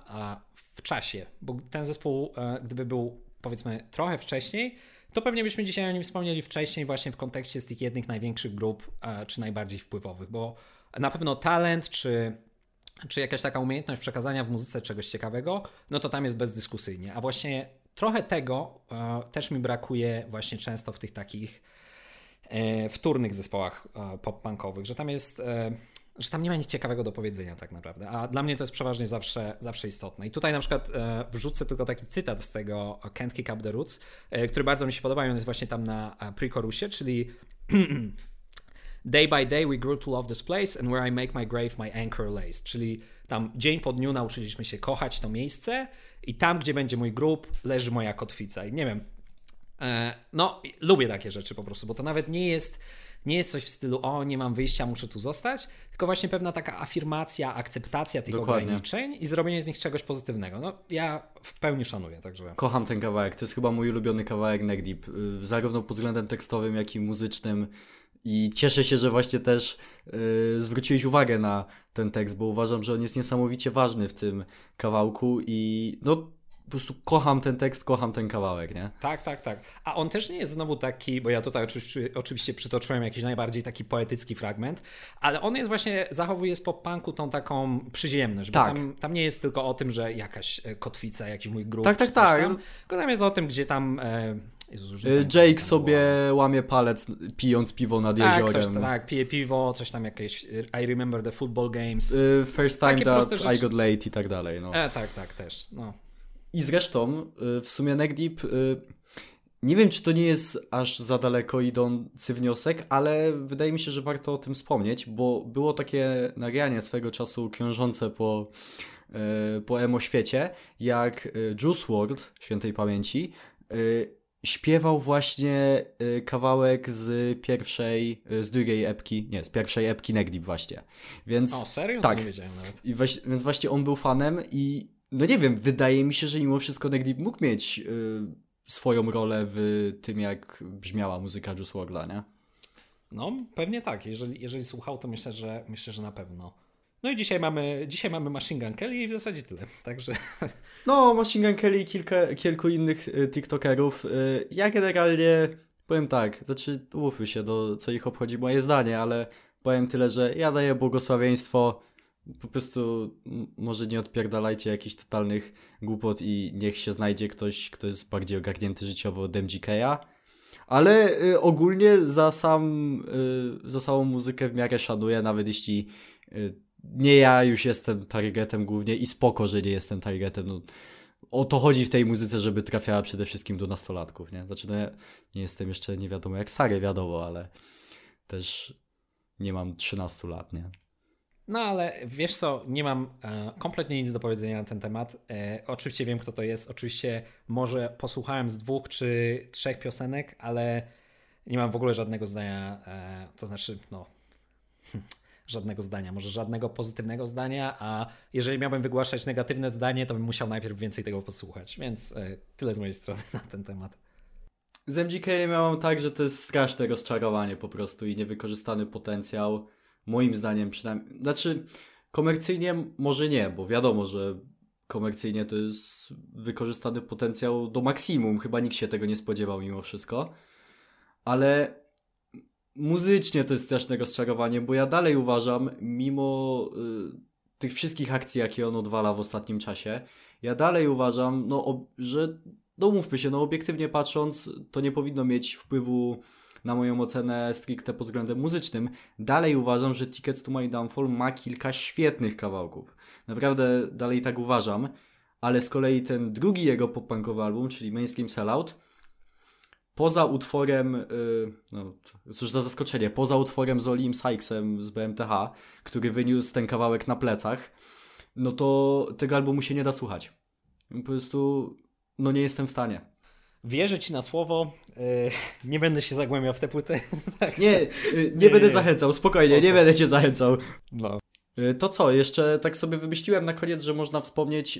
w czasie, bo ten zespół, e, gdyby był powiedzmy trochę wcześniej, to pewnie byśmy dzisiaj o nim wspomnieli wcześniej właśnie w kontekście z tych jednych największych grup, e, czy najbardziej wpływowych, bo na pewno talent, czy, czy jakaś taka umiejętność przekazania w muzyce czegoś ciekawego, no to tam jest bezdyskusyjnie. A właśnie trochę tego e, też mi brakuje właśnie często w tych takich e, wtórnych zespołach pop-punkowych, że tam jest że tam nie ma nic ciekawego do powiedzenia tak naprawdę, a dla mnie to jest przeważnie zawsze, zawsze istotne. I tutaj na przykład e, wrzucę tylko taki cytat z tego Can't Kick The Roots, e, który bardzo mi się podoba i on jest właśnie tam na e, pre-chorusie, czyli Day by day we grew to love this place and where I make my grave my anchor lays, czyli tam dzień po dniu nauczyliśmy się kochać to miejsce i tam, gdzie będzie mój grób, leży moja kotwica. I nie wiem, e, no lubię takie rzeczy po prostu, bo to nawet nie jest nie jest coś w stylu, o, nie mam wyjścia, muszę tu zostać, tylko właśnie pewna taka afirmacja, akceptacja tych Dokładnie. ograniczeń i zrobienie z nich czegoś pozytywnego. No, ja w pełni szanuję, także... Kocham ten kawałek, to jest chyba mój ulubiony kawałek Neck Deep, y, zarówno pod względem tekstowym, jak i muzycznym. I cieszę się, że właśnie też yy, zwróciłeś uwagę na ten tekst, bo uważam, że on jest niesamowicie ważny w tym kawałku i no po prostu kocham ten tekst, kocham ten kawałek, nie? Tak, tak, tak. A on też nie jest znowu taki, bo ja tutaj oczywiście, oczywiście przytoczyłem jakiś najbardziej taki poetycki fragment, ale on jest właśnie, zachowuje z pop-punku tą taką przyziemność, bo tak. tam, tam nie jest tylko o tym, że jakaś e, kotwica, jakiś mój grób, tak, tak, tak. Tam, tylko tam jest o tym, gdzie tam... E, Jezus, e, Jake sobie było. łamie palec pijąc piwo nad tak, jeziorem. Ktoś, tak, pije piwo, coś tam jakieś I remember the football games. first time Takie that I got late i tak dalej. No. E, tak, tak, też. No. I zresztą y, w sumie y, nie wiem, czy to nie jest aż za daleko idący wniosek, ale wydaje mi się, że warto o tym wspomnieć, bo było takie nagranie swego czasu krążące po, y, po emo świecie, jak Juice WRLD, świętej pamięci, śpiewał właśnie kawałek z pierwszej, z drugiej epki, nie, z pierwszej epki Neck Deep właśnie. Więc, o, serio? Tak. Nie wiedziałem nawet. I więc właśnie on był fanem i no nie wiem, wydaje mi się, że mimo wszystko Neglib mógł mieć y, swoją rolę w tym, jak brzmiała muzyka Juice WRLD'a, nie? No, pewnie tak. Jeżeli, jeżeli słuchał, to myślę, że myślę, że na pewno. No i dzisiaj mamy, dzisiaj mamy Machine Gun Kelly i w zasadzie tyle. Także. No, Machine Gun Kelly i kilka, kilku innych y, TikTokerów. Y, ja generalnie powiem tak, znaczy umówmy się, do co ich obchodzi moje zdanie, ale powiem tyle, że ja daję błogosławieństwo po prostu może nie odpierdalajcie jakichś totalnych głupot i niech się znajdzie ktoś, kto jest bardziej ogarnięty życiowo od MGK'a. Ale y, ogólnie za, sam, y, za samą muzykę w miarę szanuję, nawet jeśli y, nie ja już jestem targetem głównie i spoko, że nie jestem targetem. No, o to chodzi w tej muzyce, żeby trafiała przede wszystkim do nastolatków, nie? Znaczy, no ja nie jestem jeszcze nie wiadomo jak stary, wiadomo, ale też nie mam 13 lat, nie? No ale wiesz co, nie mam e, kompletnie nic do powiedzenia na ten temat. E, oczywiście wiem, kto to jest. Oczywiście może posłuchałem z dwóch czy trzech piosenek, ale nie mam w ogóle żadnego zdania. E, to znaczy, no. Żadnego zdania, może żadnego pozytywnego zdania, a jeżeli miałbym wygłaszać negatywne zdanie, to bym musiał najpierw więcej tego posłuchać. Więc e, tyle z mojej strony na ten temat. Z MGK miałem tak, że to jest straszne rozczarowanie po prostu i niewykorzystany potencjał. Moim zdaniem przynajmniej. Znaczy, komercyjnie może nie, bo wiadomo, że komercyjnie to jest wykorzystany potencjał do maksimum. Chyba nikt się tego nie spodziewał mimo wszystko. Ale muzycznie to jest straszne rozczarowanie, bo ja dalej uważam, mimo y, tych wszystkich akcji, jakie on odwala w ostatnim czasie, ja dalej uważam, no, ob, że no mówmy się, no obiektywnie patrząc, to nie powinno mieć wpływu na moją ocenę stricte pod względem muzycznym. Dalej uważam, że Tickets to My Downfall ma kilka świetnych kawałków. Naprawdę dalej tak uważam, ale z kolei ten drugi jego pop-punkowy album, czyli Mainstream Sellout, poza utworem, yy, no cóż za zaskoczenie, poza utworem z Olim Sykesem z BMTH, który wyniósł ten kawałek na plecach, no to tego albumu się nie da słuchać. Po prostu, no nie jestem w stanie. Wierzę ci na słowo. E, nie będę się zagłębiał w te płyty. tak nie, nie, nie, będę nie. zachęcał, spokojnie, Spoko. nie będę cię zachęcał. No. To co, jeszcze tak sobie wymyśliłem na koniec, że można wspomnieć.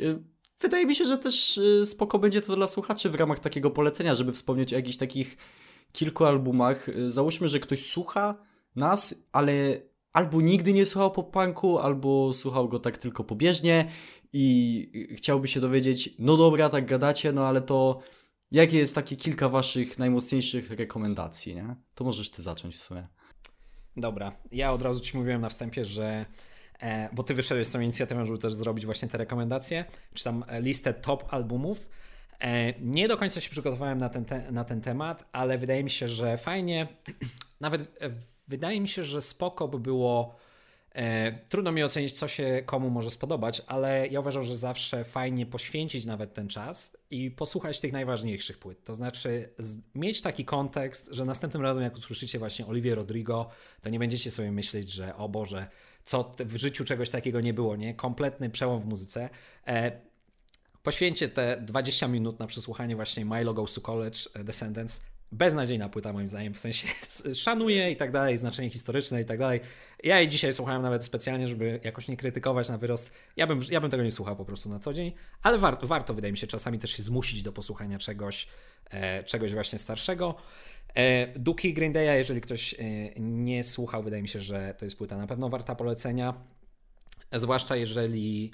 Wydaje mi się, że też spoko będzie to dla słuchaczy w ramach takiego polecenia, żeby wspomnieć o jakichś takich kilku albumach. Załóżmy, że ktoś słucha nas, ale albo nigdy nie słuchał pop-punku, albo słuchał go tak tylko pobieżnie i chciałby się dowiedzieć, no dobra, tak gadacie, no ale to Jakie jest takie kilka waszych najmocniejszych rekomendacji, nie? To możesz ty zacząć w sumie. Dobra, ja od razu ci mówiłem na wstępie, że bo ty wyszedłeś z tą inicjatywą, żeby też zrobić właśnie te rekomendacje, czy tam listę top albumów. E, nie do końca się przygotowałem na ten, te, na ten temat, ale wydaje mi się, że fajnie, nawet e, wydaje mi się, że spoko by było E, trudno mi ocenić, co się komu może spodobać, ale ja uważam, że zawsze fajnie poświęcić nawet ten czas i posłuchać tych najważniejszych płyt. To znaczy mieć taki kontekst, że następnym razem, jak usłyszycie właśnie Olivier Rodrigo, to nie będziecie sobie myśleć, że o Boże, co w życiu czegoś takiego nie było, nie? Kompletny przełom w muzyce. E, poświęćcie te 20 minut na przesłuchanie właśnie Milo Goes to College, e, Descendants beznadziejna płyta moim zdaniem, w sensie szanuję i tak dalej, znaczenie historyczne i tak dalej. Ja jej dzisiaj słuchałem nawet specjalnie, żeby jakoś nie krytykować na wyrost. Ja bym, ja bym tego nie słuchał po prostu na co dzień, ale warto, warto wydaje mi się czasami też się zmusić do posłuchania czegoś, e, czegoś właśnie starszego. E, Duki Green Day'a, jeżeli ktoś e, nie słuchał, wydaje mi się, że to jest płyta na pewno warta polecenia. Zwłaszcza jeżeli,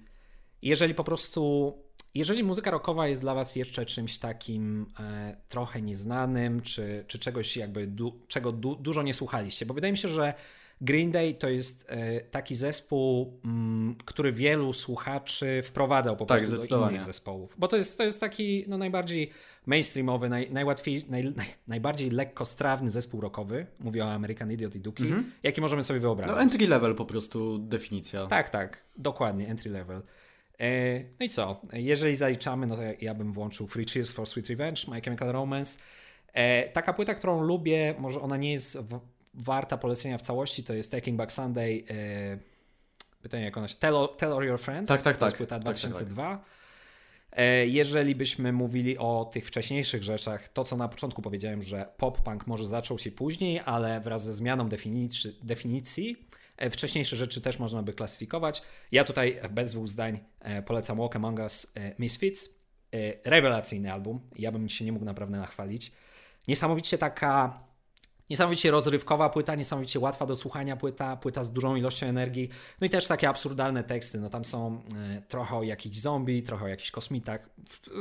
jeżeli po prostu jeżeli muzyka rockowa jest dla Was jeszcze czymś takim e, trochę nieznanym, czy, czy czegoś jakby du, czego du, dużo nie słuchaliście, bo wydaje mi się, że Green Day to jest e, taki zespół, mm, który wielu słuchaczy wprowadzał po tak, prostu do innych zespołów. Bo to jest, to jest taki no, najbardziej mainstreamowy, naj, najłatwiej, naj, naj, najbardziej lekkostrawny zespół rockowy, mówię o American Idiot i Duki, mm -hmm. jaki możemy sobie wyobrazić. No entry level po prostu definicja. Tak, tak, dokładnie, entry level. E, no i co? Jeżeli zaliczamy, no to ja bym włączył Free Cheers for Sweet Revenge, My Chemical Romance. E, taka płyta, którą lubię, może ona nie jest warta polecenia w całości, to jest Taking Back Sunday. E, pytanie jak ona się... Tell, Tell All Your Friends. Tak, tak, to tak. jest płyta 2002. Tak, tak, tak. Jeżeli byśmy mówili o tych wcześniejszych rzeczach, to co na początku powiedziałem, że pop-punk może zaczął się później, ale wraz ze zmianą definicji, definicji E, wcześniejsze rzeczy też można by klasyfikować. Ja tutaj bez dwóch zdań e, polecam Walk Among Us e, Misfits. Rewelacyjny album. Ja bym się nie mógł naprawdę nachwalić. Niesamowicie taka Niesamowicie rozrywkowa płyta, niesamowicie łatwa do słuchania płyta, płyta z dużą ilością energii. No i też takie absurdalne teksty. No tam są e, trochę o jakichś zombie, trochę o jakichś kosmitach.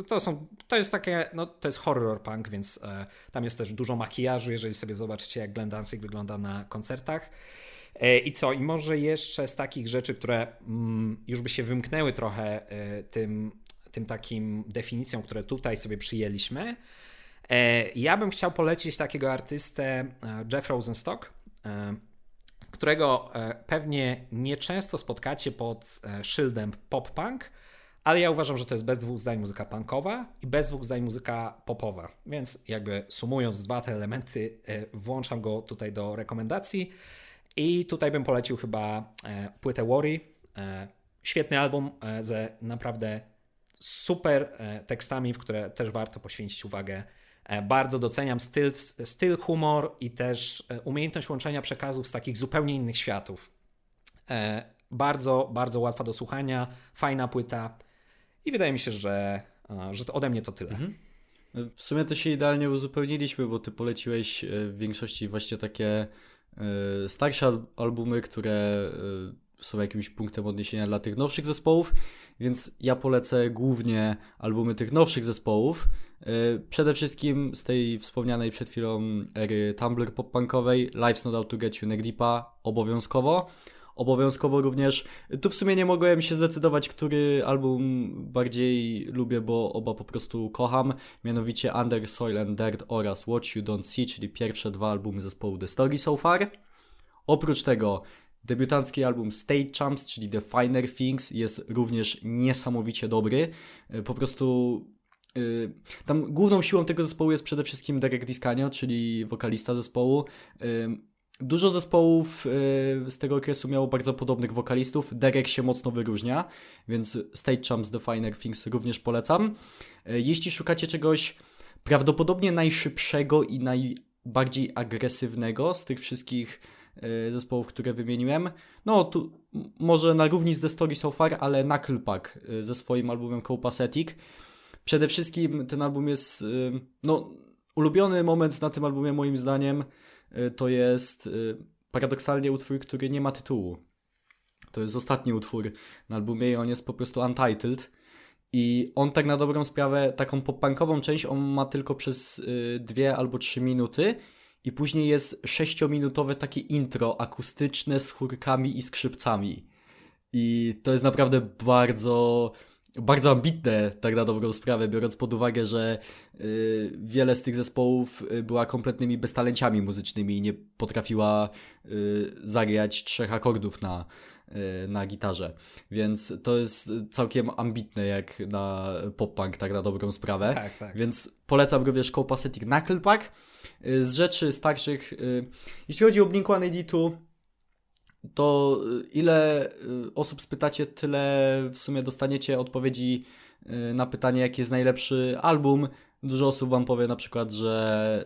To, są, to jest takie, no to jest horror punk, więc e, tam jest też dużo makijażu, jeżeli sobie zobaczycie jak Glenn Danzig wygląda na koncertach. E, I co? I może jeszcze z takich rzeczy, które mm, już by się wymknęły trochę tym, tym takim definicjom, które tutaj sobie przyjęliśmy, ja bym chciał polecić takiego artystę Jeff Rosenstock, którego pewnie nieczęsto spotkacie pod szyldem pop-punk, ale ja uważam, że to jest bez dwóch zdań muzyka punkowa i bez dwóch zdań muzyka popowa. Więc jakby sumując dwa te elementy, włączam go tutaj do rekomendacji. I tutaj bym polecił chyba e, płytę Worry. E, świetny album e, ze naprawdę super tekstami, w które też warto poświęcić uwagę. Bardzo doceniam styl, styl, humor i też umiejętność łączenia przekazów z takich zupełnie innych światów. Bardzo, bardzo łatwa do słuchania, fajna płyta i wydaje mi się, że, że to ode mnie to tyle. Mhm. W sumie to się idealnie uzupełniliśmy, bo ty poleciłeś w większości właśnie takie E, starsze albumy, które e, są jakimś punktem odniesienia dla tych nowszych zespołów, więc ja polecę głównie albumy tych nowszych zespołów. E, przede wszystkim z tej wspomnianej przed chwilą ery Tumblr pop-punkowej, Life's Not Out To Get You Negripa obowiązkowo obowiązkowo również. Tu w sumie nie mogłem się zdecydować, który album bardziej lubię, bo oba po prostu kocham. Mianowicie Under Soil and Dirt oraz What You Don't See, czyli pierwsze dwa albumy zespołu The Story So Far. Oprócz tego Debiutancki album State Champs, czyli The Finer Things, jest również niesamowicie dobry. Po prostu tam główną siłą tego zespołu jest przede wszystkim Derek Discanio, czyli wokalista zespołu. Y, Dużo zespołów y, z tego okresu miało bardzo podobnych wokalistów. Derek się mocno wyróżnia, więc State Champs The Finer Things również polecam. Y, jeśli szukacie czegoś prawdopodobnie najszybszego i najbardziej agresywnego z tych wszystkich y, zespołów, które wymieniłem, no tu może na równi z The Story So Far, ale Knucklepack ze swoim albumem Copacetic. Przede wszystkim ten album jest, no, ulubiony moment na tym albumie moim zdaniem Y, to jest y, paradoksalnie utwór, który nie ma tytułu. To jest ostatni utwór na albumie i on jest po prostu untitled. I on tak na dobrą sprawę, taką pop-punkową część on ma tylko przez y, dwie albo trzy minuty i później jest sześciominutowe takie intro akustyczne z chórkami i skrzypcami. I to jest naprawdę bardzo bardzo ambitne, tak na dobrą sprawę, biorąc pod uwagę, że y, wiele z tych zespołów y, była kompletnymi beztalenciami muzycznymi i nie potrafiła y, zagrać trzech akordów na, y, na gitarze. Więc to jest całkiem ambitne jak na pop-punk, tak na dobrą sprawę. Tak, tak. Więc polecam również Copacetic Knucklepack. Z rzeczy starszych, jeśli chodzi o Blink-182, to ile osób spytacie, tyle w sumie dostaniecie odpowiedzi na pytanie, jaki jest najlepszy album. Dużo osób wam powie na przykład, że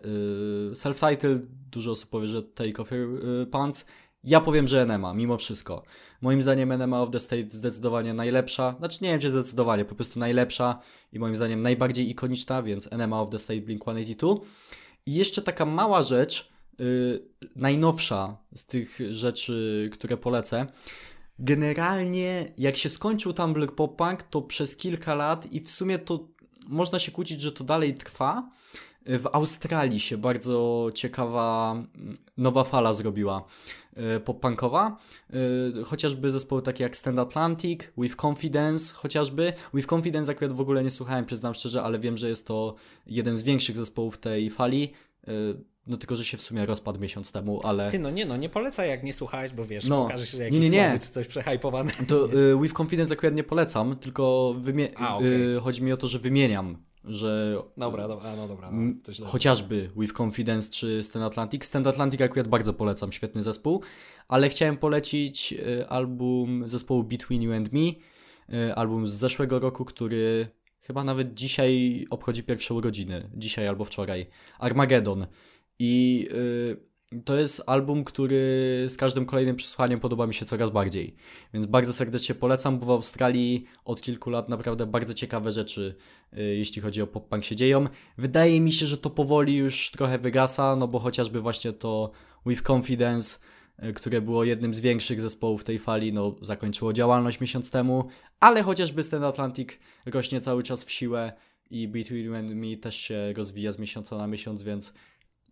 self-title, dużo osób powie, że Take Off Your Pants. Ja powiem, że Enema, mimo wszystko. Moim zdaniem Enema of the State zdecydowanie najlepsza, znaczy nie wiem, czy zdecydowanie, po prostu najlepsza i moim zdaniem najbardziej ikoniczna, więc Enema of the State Blink-182. I jeszcze taka mała rzecz, najnowsza z tych rzeczy, które polecę. Generalnie, jak się skończył Tumblr Pop Punk, to przez kilka lat i w sumie to można się kłócić, że to dalej trwa. W Australii się bardzo ciekawa mm, nowa fala zrobiła pop-punkowa, chociażby zespoły takie jak Stand Atlantic, With Confidence chociażby. With Confidence akurat w ogóle nie słuchałem, przyznam szczerze, ale wiem, że jest to jeden z większych zespołów tej fali. No tylko, że się w sumie rozpadł miesiąc temu, ale... Ty, no nie, no nie polecaj jak nie słuchałeś, bo wiesz, no, okaże się, że jakiś nie, nie, nie. czy coś przehypowane. To y, With Confidence akurat nie polecam, tylko wymie- A, okay. y, chodzi mi o to, że wymieniam że. Dobra, dobra, no dobra. No, chociażby With Confidence czy Stand Atlantic. Stand Atlantic akurat bardzo polecam, świetny zespół, ale chciałem polecić y, album zespołu Between You and Me, y, album z zeszłego roku, który chyba nawet dzisiaj obchodzi pierwsze urodziny, dzisiaj albo wczoraj. Armageddon. I. Yy, to jest album, który z każdym kolejnym przesłaniem podoba mi się coraz bardziej. Więc bardzo serdecznie polecam, bo w Australii od kilku lat naprawdę bardzo ciekawe rzeczy, yy, jeśli chodzi o pop-punk się dzieją. Wydaje mi się, że to powoli już trochę wygasa, no bo chociażby właśnie to With Confidence, yy, które było jednym z większych zespołów tej fali, no zakończyło działalność miesiąc temu, ale chociażby Stand Atlantic rośnie cały czas w siłę i Between You and Me też się rozwija z miesiąca na miesiąc, więc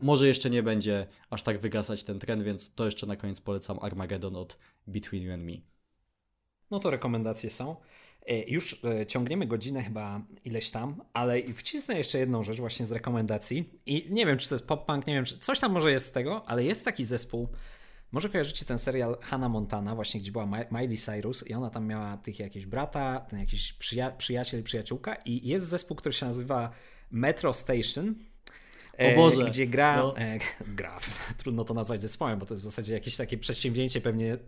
może jeszcze nie będzie aż tak wygasać ten trend, więc to jeszcze na koniec polecam Armageddon od Between You and Me. No to rekomendacje są. E, już e, ciągniemy godzinę chyba ileś tam, ale wcisnę jeszcze jedną rzecz właśnie z rekomendacji. I nie wiem, czy to jest pop-punk, nie wiem, czy coś tam może jest z tego, ale jest taki zespół. Może kojarzycie ten serial Hannah Montana, właśnie gdzie była Miley Cyrus i ona tam miała tych jakieś brata, ten jakiś przyja przyjaciel, przyjaciółka i jest zespół, który się nazywa Metro Station o Boże. gdzie gra, no. e, gra, trudno to nazwać zespołem, bo to jest w zasadzie jakieś takie przedsięwzięcie pewnie e,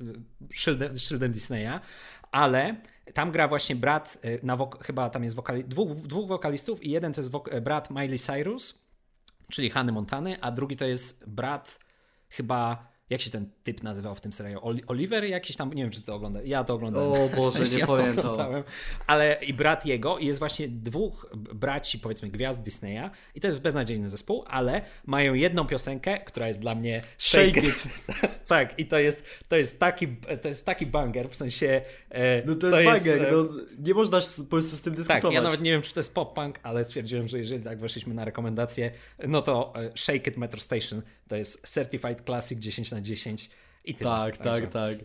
szyldem, szyldem Disneya, ale tam gra właśnie brat, e, na chyba tam jest wokali, dwóch, dwóch wokalistów i jeden to jest brat Miley Cyrus, czyli Hany Montany, a drugi to jest brat chyba jak się ten typ nazywał w tym serialu? Oliver jakiś tam, nie wiem czy to ogląda. Ja to oglądałem. O Boże, w sensie, nie ja pamiętam. Ale i brat jego jest właśnie dwóch braci, powiedzmy, gwiazd Disneya i to jest beznadziejny zespół, ale mają jedną piosenkę, która jest dla mnie Shake, Shake It. tak, i to jest, to jest taki to jest taki banger, w sensie e, No to, to jest banger, e, no, nie można po prostu z tym dyskutować. Tak, ja nawet nie wiem, czy to jest pop-punk, ale stwierdziłem, że jeżeli tak weszliśmy na rekomendacje, no to e, Shake It Metro Station to jest Certified Classic 10 na 10 i tyle. Tak, tak, tak.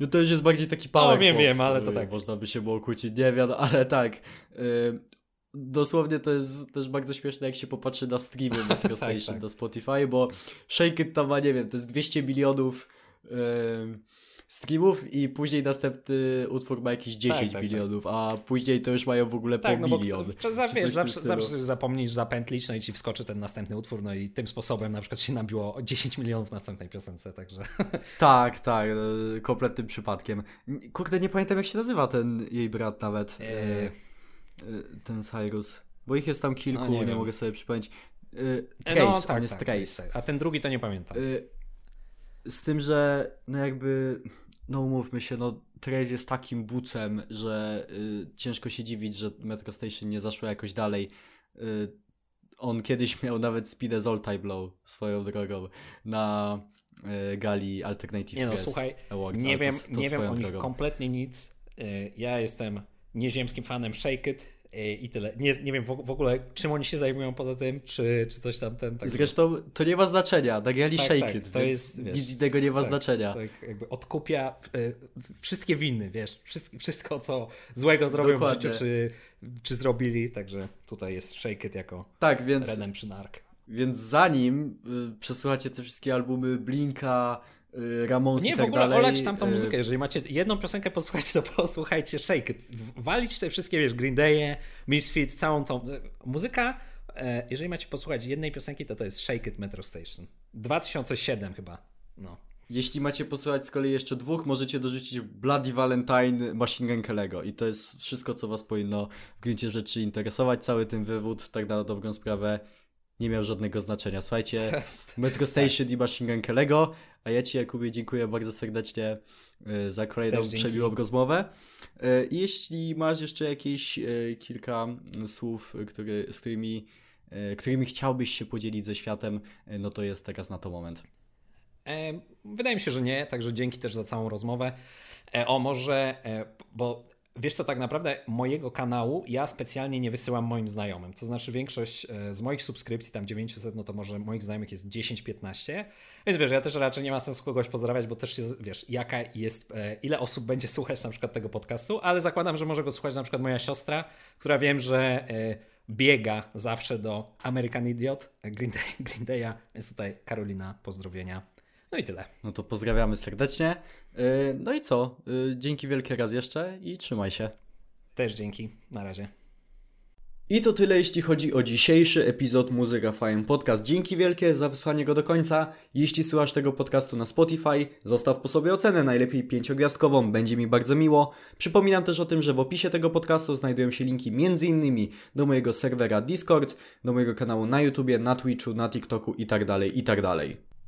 No to już jest bardziej taki pałek. No wiem, wiem, ale to tak. Można by się było kłócić, nie wiem, ale tak. Yy, dosłownie to jest też bardzo śmieszne, jak się popatrzy na streamy Metro tak, Station tak, tak. do Spotify, bo Shake It tam ma, nie wiem, to jest 200 milionów yy, streamów i później następny utwór ma jakieś 10 tak, tak, milionów, tak. a później to już mają w ogóle tak, po no milion. Bo, za, wiesz, zawsze, zawsze zapomnisz zapętlić, no i ci wskoczy ten następny utwór, no i tym sposobem na przykład się nabiło 10 milionów w następnej piosence, także... Tak, tak, e, kompletnym przypadkiem. Kurde, nie pamiętam jak się nazywa ten jej brat nawet, e... e ten Cyrus, bo ich jest tam kilku, no, nie, nie mogę sobie przypomnieć. E, Trace, no, tak, on jest tak, Trace. A ten drugi to nie pamiętam. Z tym, że no jakby, no umówmy się, no Trace jest takim bucem, że y, ciężko się dziwić, że Metro Station nie zaszło jakoś dalej. Y, on kiedyś miał nawet Speed as All Time Blow swoją drogą na y, gali Alternative Nie no, słuchaj, Awards, nie wiem, to, to nie wiem o nich drogą. kompletnie nic. Y, ja jestem nieziemskim fanem Shake It I tyle. Nie, nie wiem w ogóle, czym oni się zajmują poza tym, czy, czy coś tam ten. Tak Zresztą to nie ma znaczenia. Nagrali tak, Shake tak, It, to jest, wiesz, nic innego nie ma tak, znaczenia. Tak, jakby odkupia y, wszystkie winy, wiesz, wszystko, wszystko co złego zrobią Dokładnie. w życiu, czy, czy zrobili, także tutaj jest Shake It jako tak, więc, Redemption Arc. Więc zanim y, przesłuchacie te wszystkie albumy Blinka, Y, Ramones Nie, i tak w ogóle dalej. olać tam tą y, muzykę. Jeżeli macie jedną piosenkę posłuchać, to posłuchajcie Shake It. Walić te wszystkie, wiesz, Green Day'e, Misfits, całą tą... Y, muzyka, e, jeżeli macie posłuchać jednej piosenki, to to jest Shake It Metro Station. 2007 chyba, no. Jeśli macie posłuchać z kolei jeszcze dwóch, możecie dorzucić Bloody Valentine Machine Gun Kelly'ego i to jest wszystko, co was powinno w gruncie rzeczy interesować. Cały ten wywód, tak na dobrą sprawę, nie miał żadnego znaczenia. Słuchajcie, Metro Station i Machine Gun Kelly'ego, a ja Ci, Jakubie, dziękuję bardzo serdecznie e, za kolejną przebiłą rozmowę. E, I jeśli masz jeszcze jakieś e, kilka słów, które, z którymi, którymi chciałbyś się podzielić ze światem, no to jest teraz na to moment. Wydaje mi się, że nie, także dzięki też za całą rozmowę. O, może, bo Wiesz co, tak naprawdę mojego kanału ja specjalnie nie wysyłam moim znajomym. To znaczy większość e, z moich subskrypcji, tam 900, no to może moich znajomych jest 10-15. Więc wiesz, ja też raczej nie ma sensu kogoś pozdrawiać, bo też wiesz, jaka jest, e, ile osób będzie słuchać na przykład tego podcastu, ale zakładam, że może go słuchać na przykład moja siostra, która wiem, że e, biega zawsze do American Idiot, Green, Day, Green Day'a, więc tutaj Karolina, pozdrowienia. No i tyle. No to pozdrawiamy serdecznie. Y, no i co? Y, dzięki wielkie raz jeszcze i trzymaj się. Też dzięki. Na razie. I to tyle, jeśli chodzi o dzisiejszy epizod Muzyka Fajn Podcast. Dzięki wielkie za wysłanie go do końca. Jeśli słuchasz tego podcastu na Spotify, zostaw po sobie ocenę, najlepiej pięciogwiazdkową, będzie mi bardzo miło. Przypominam też o tym, że w opisie tego podcastu znajdują się linki m.in. do mojego serwera Discord, do mojego kanału na YouTubie, na Twitchu, na TikToku itd., tak itd.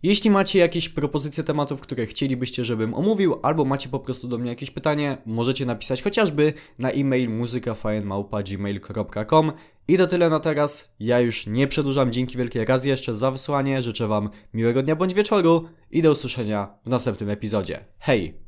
Jeśli macie jakieś propozycje tematów, które chcielibyście, żebym omówił, albo macie po prostu do mnie jakieś pytanie, możecie napisać chociażby na e-mail muzykafajnmałpa.gmail.com I to tyle na teraz. Ja już nie przedłużam. Dzięki wielkie raz jeszcze za wysłanie. Życzę Wam miłego dnia bądź wieczoru i do usłyszenia w następnym epizodzie. Hej!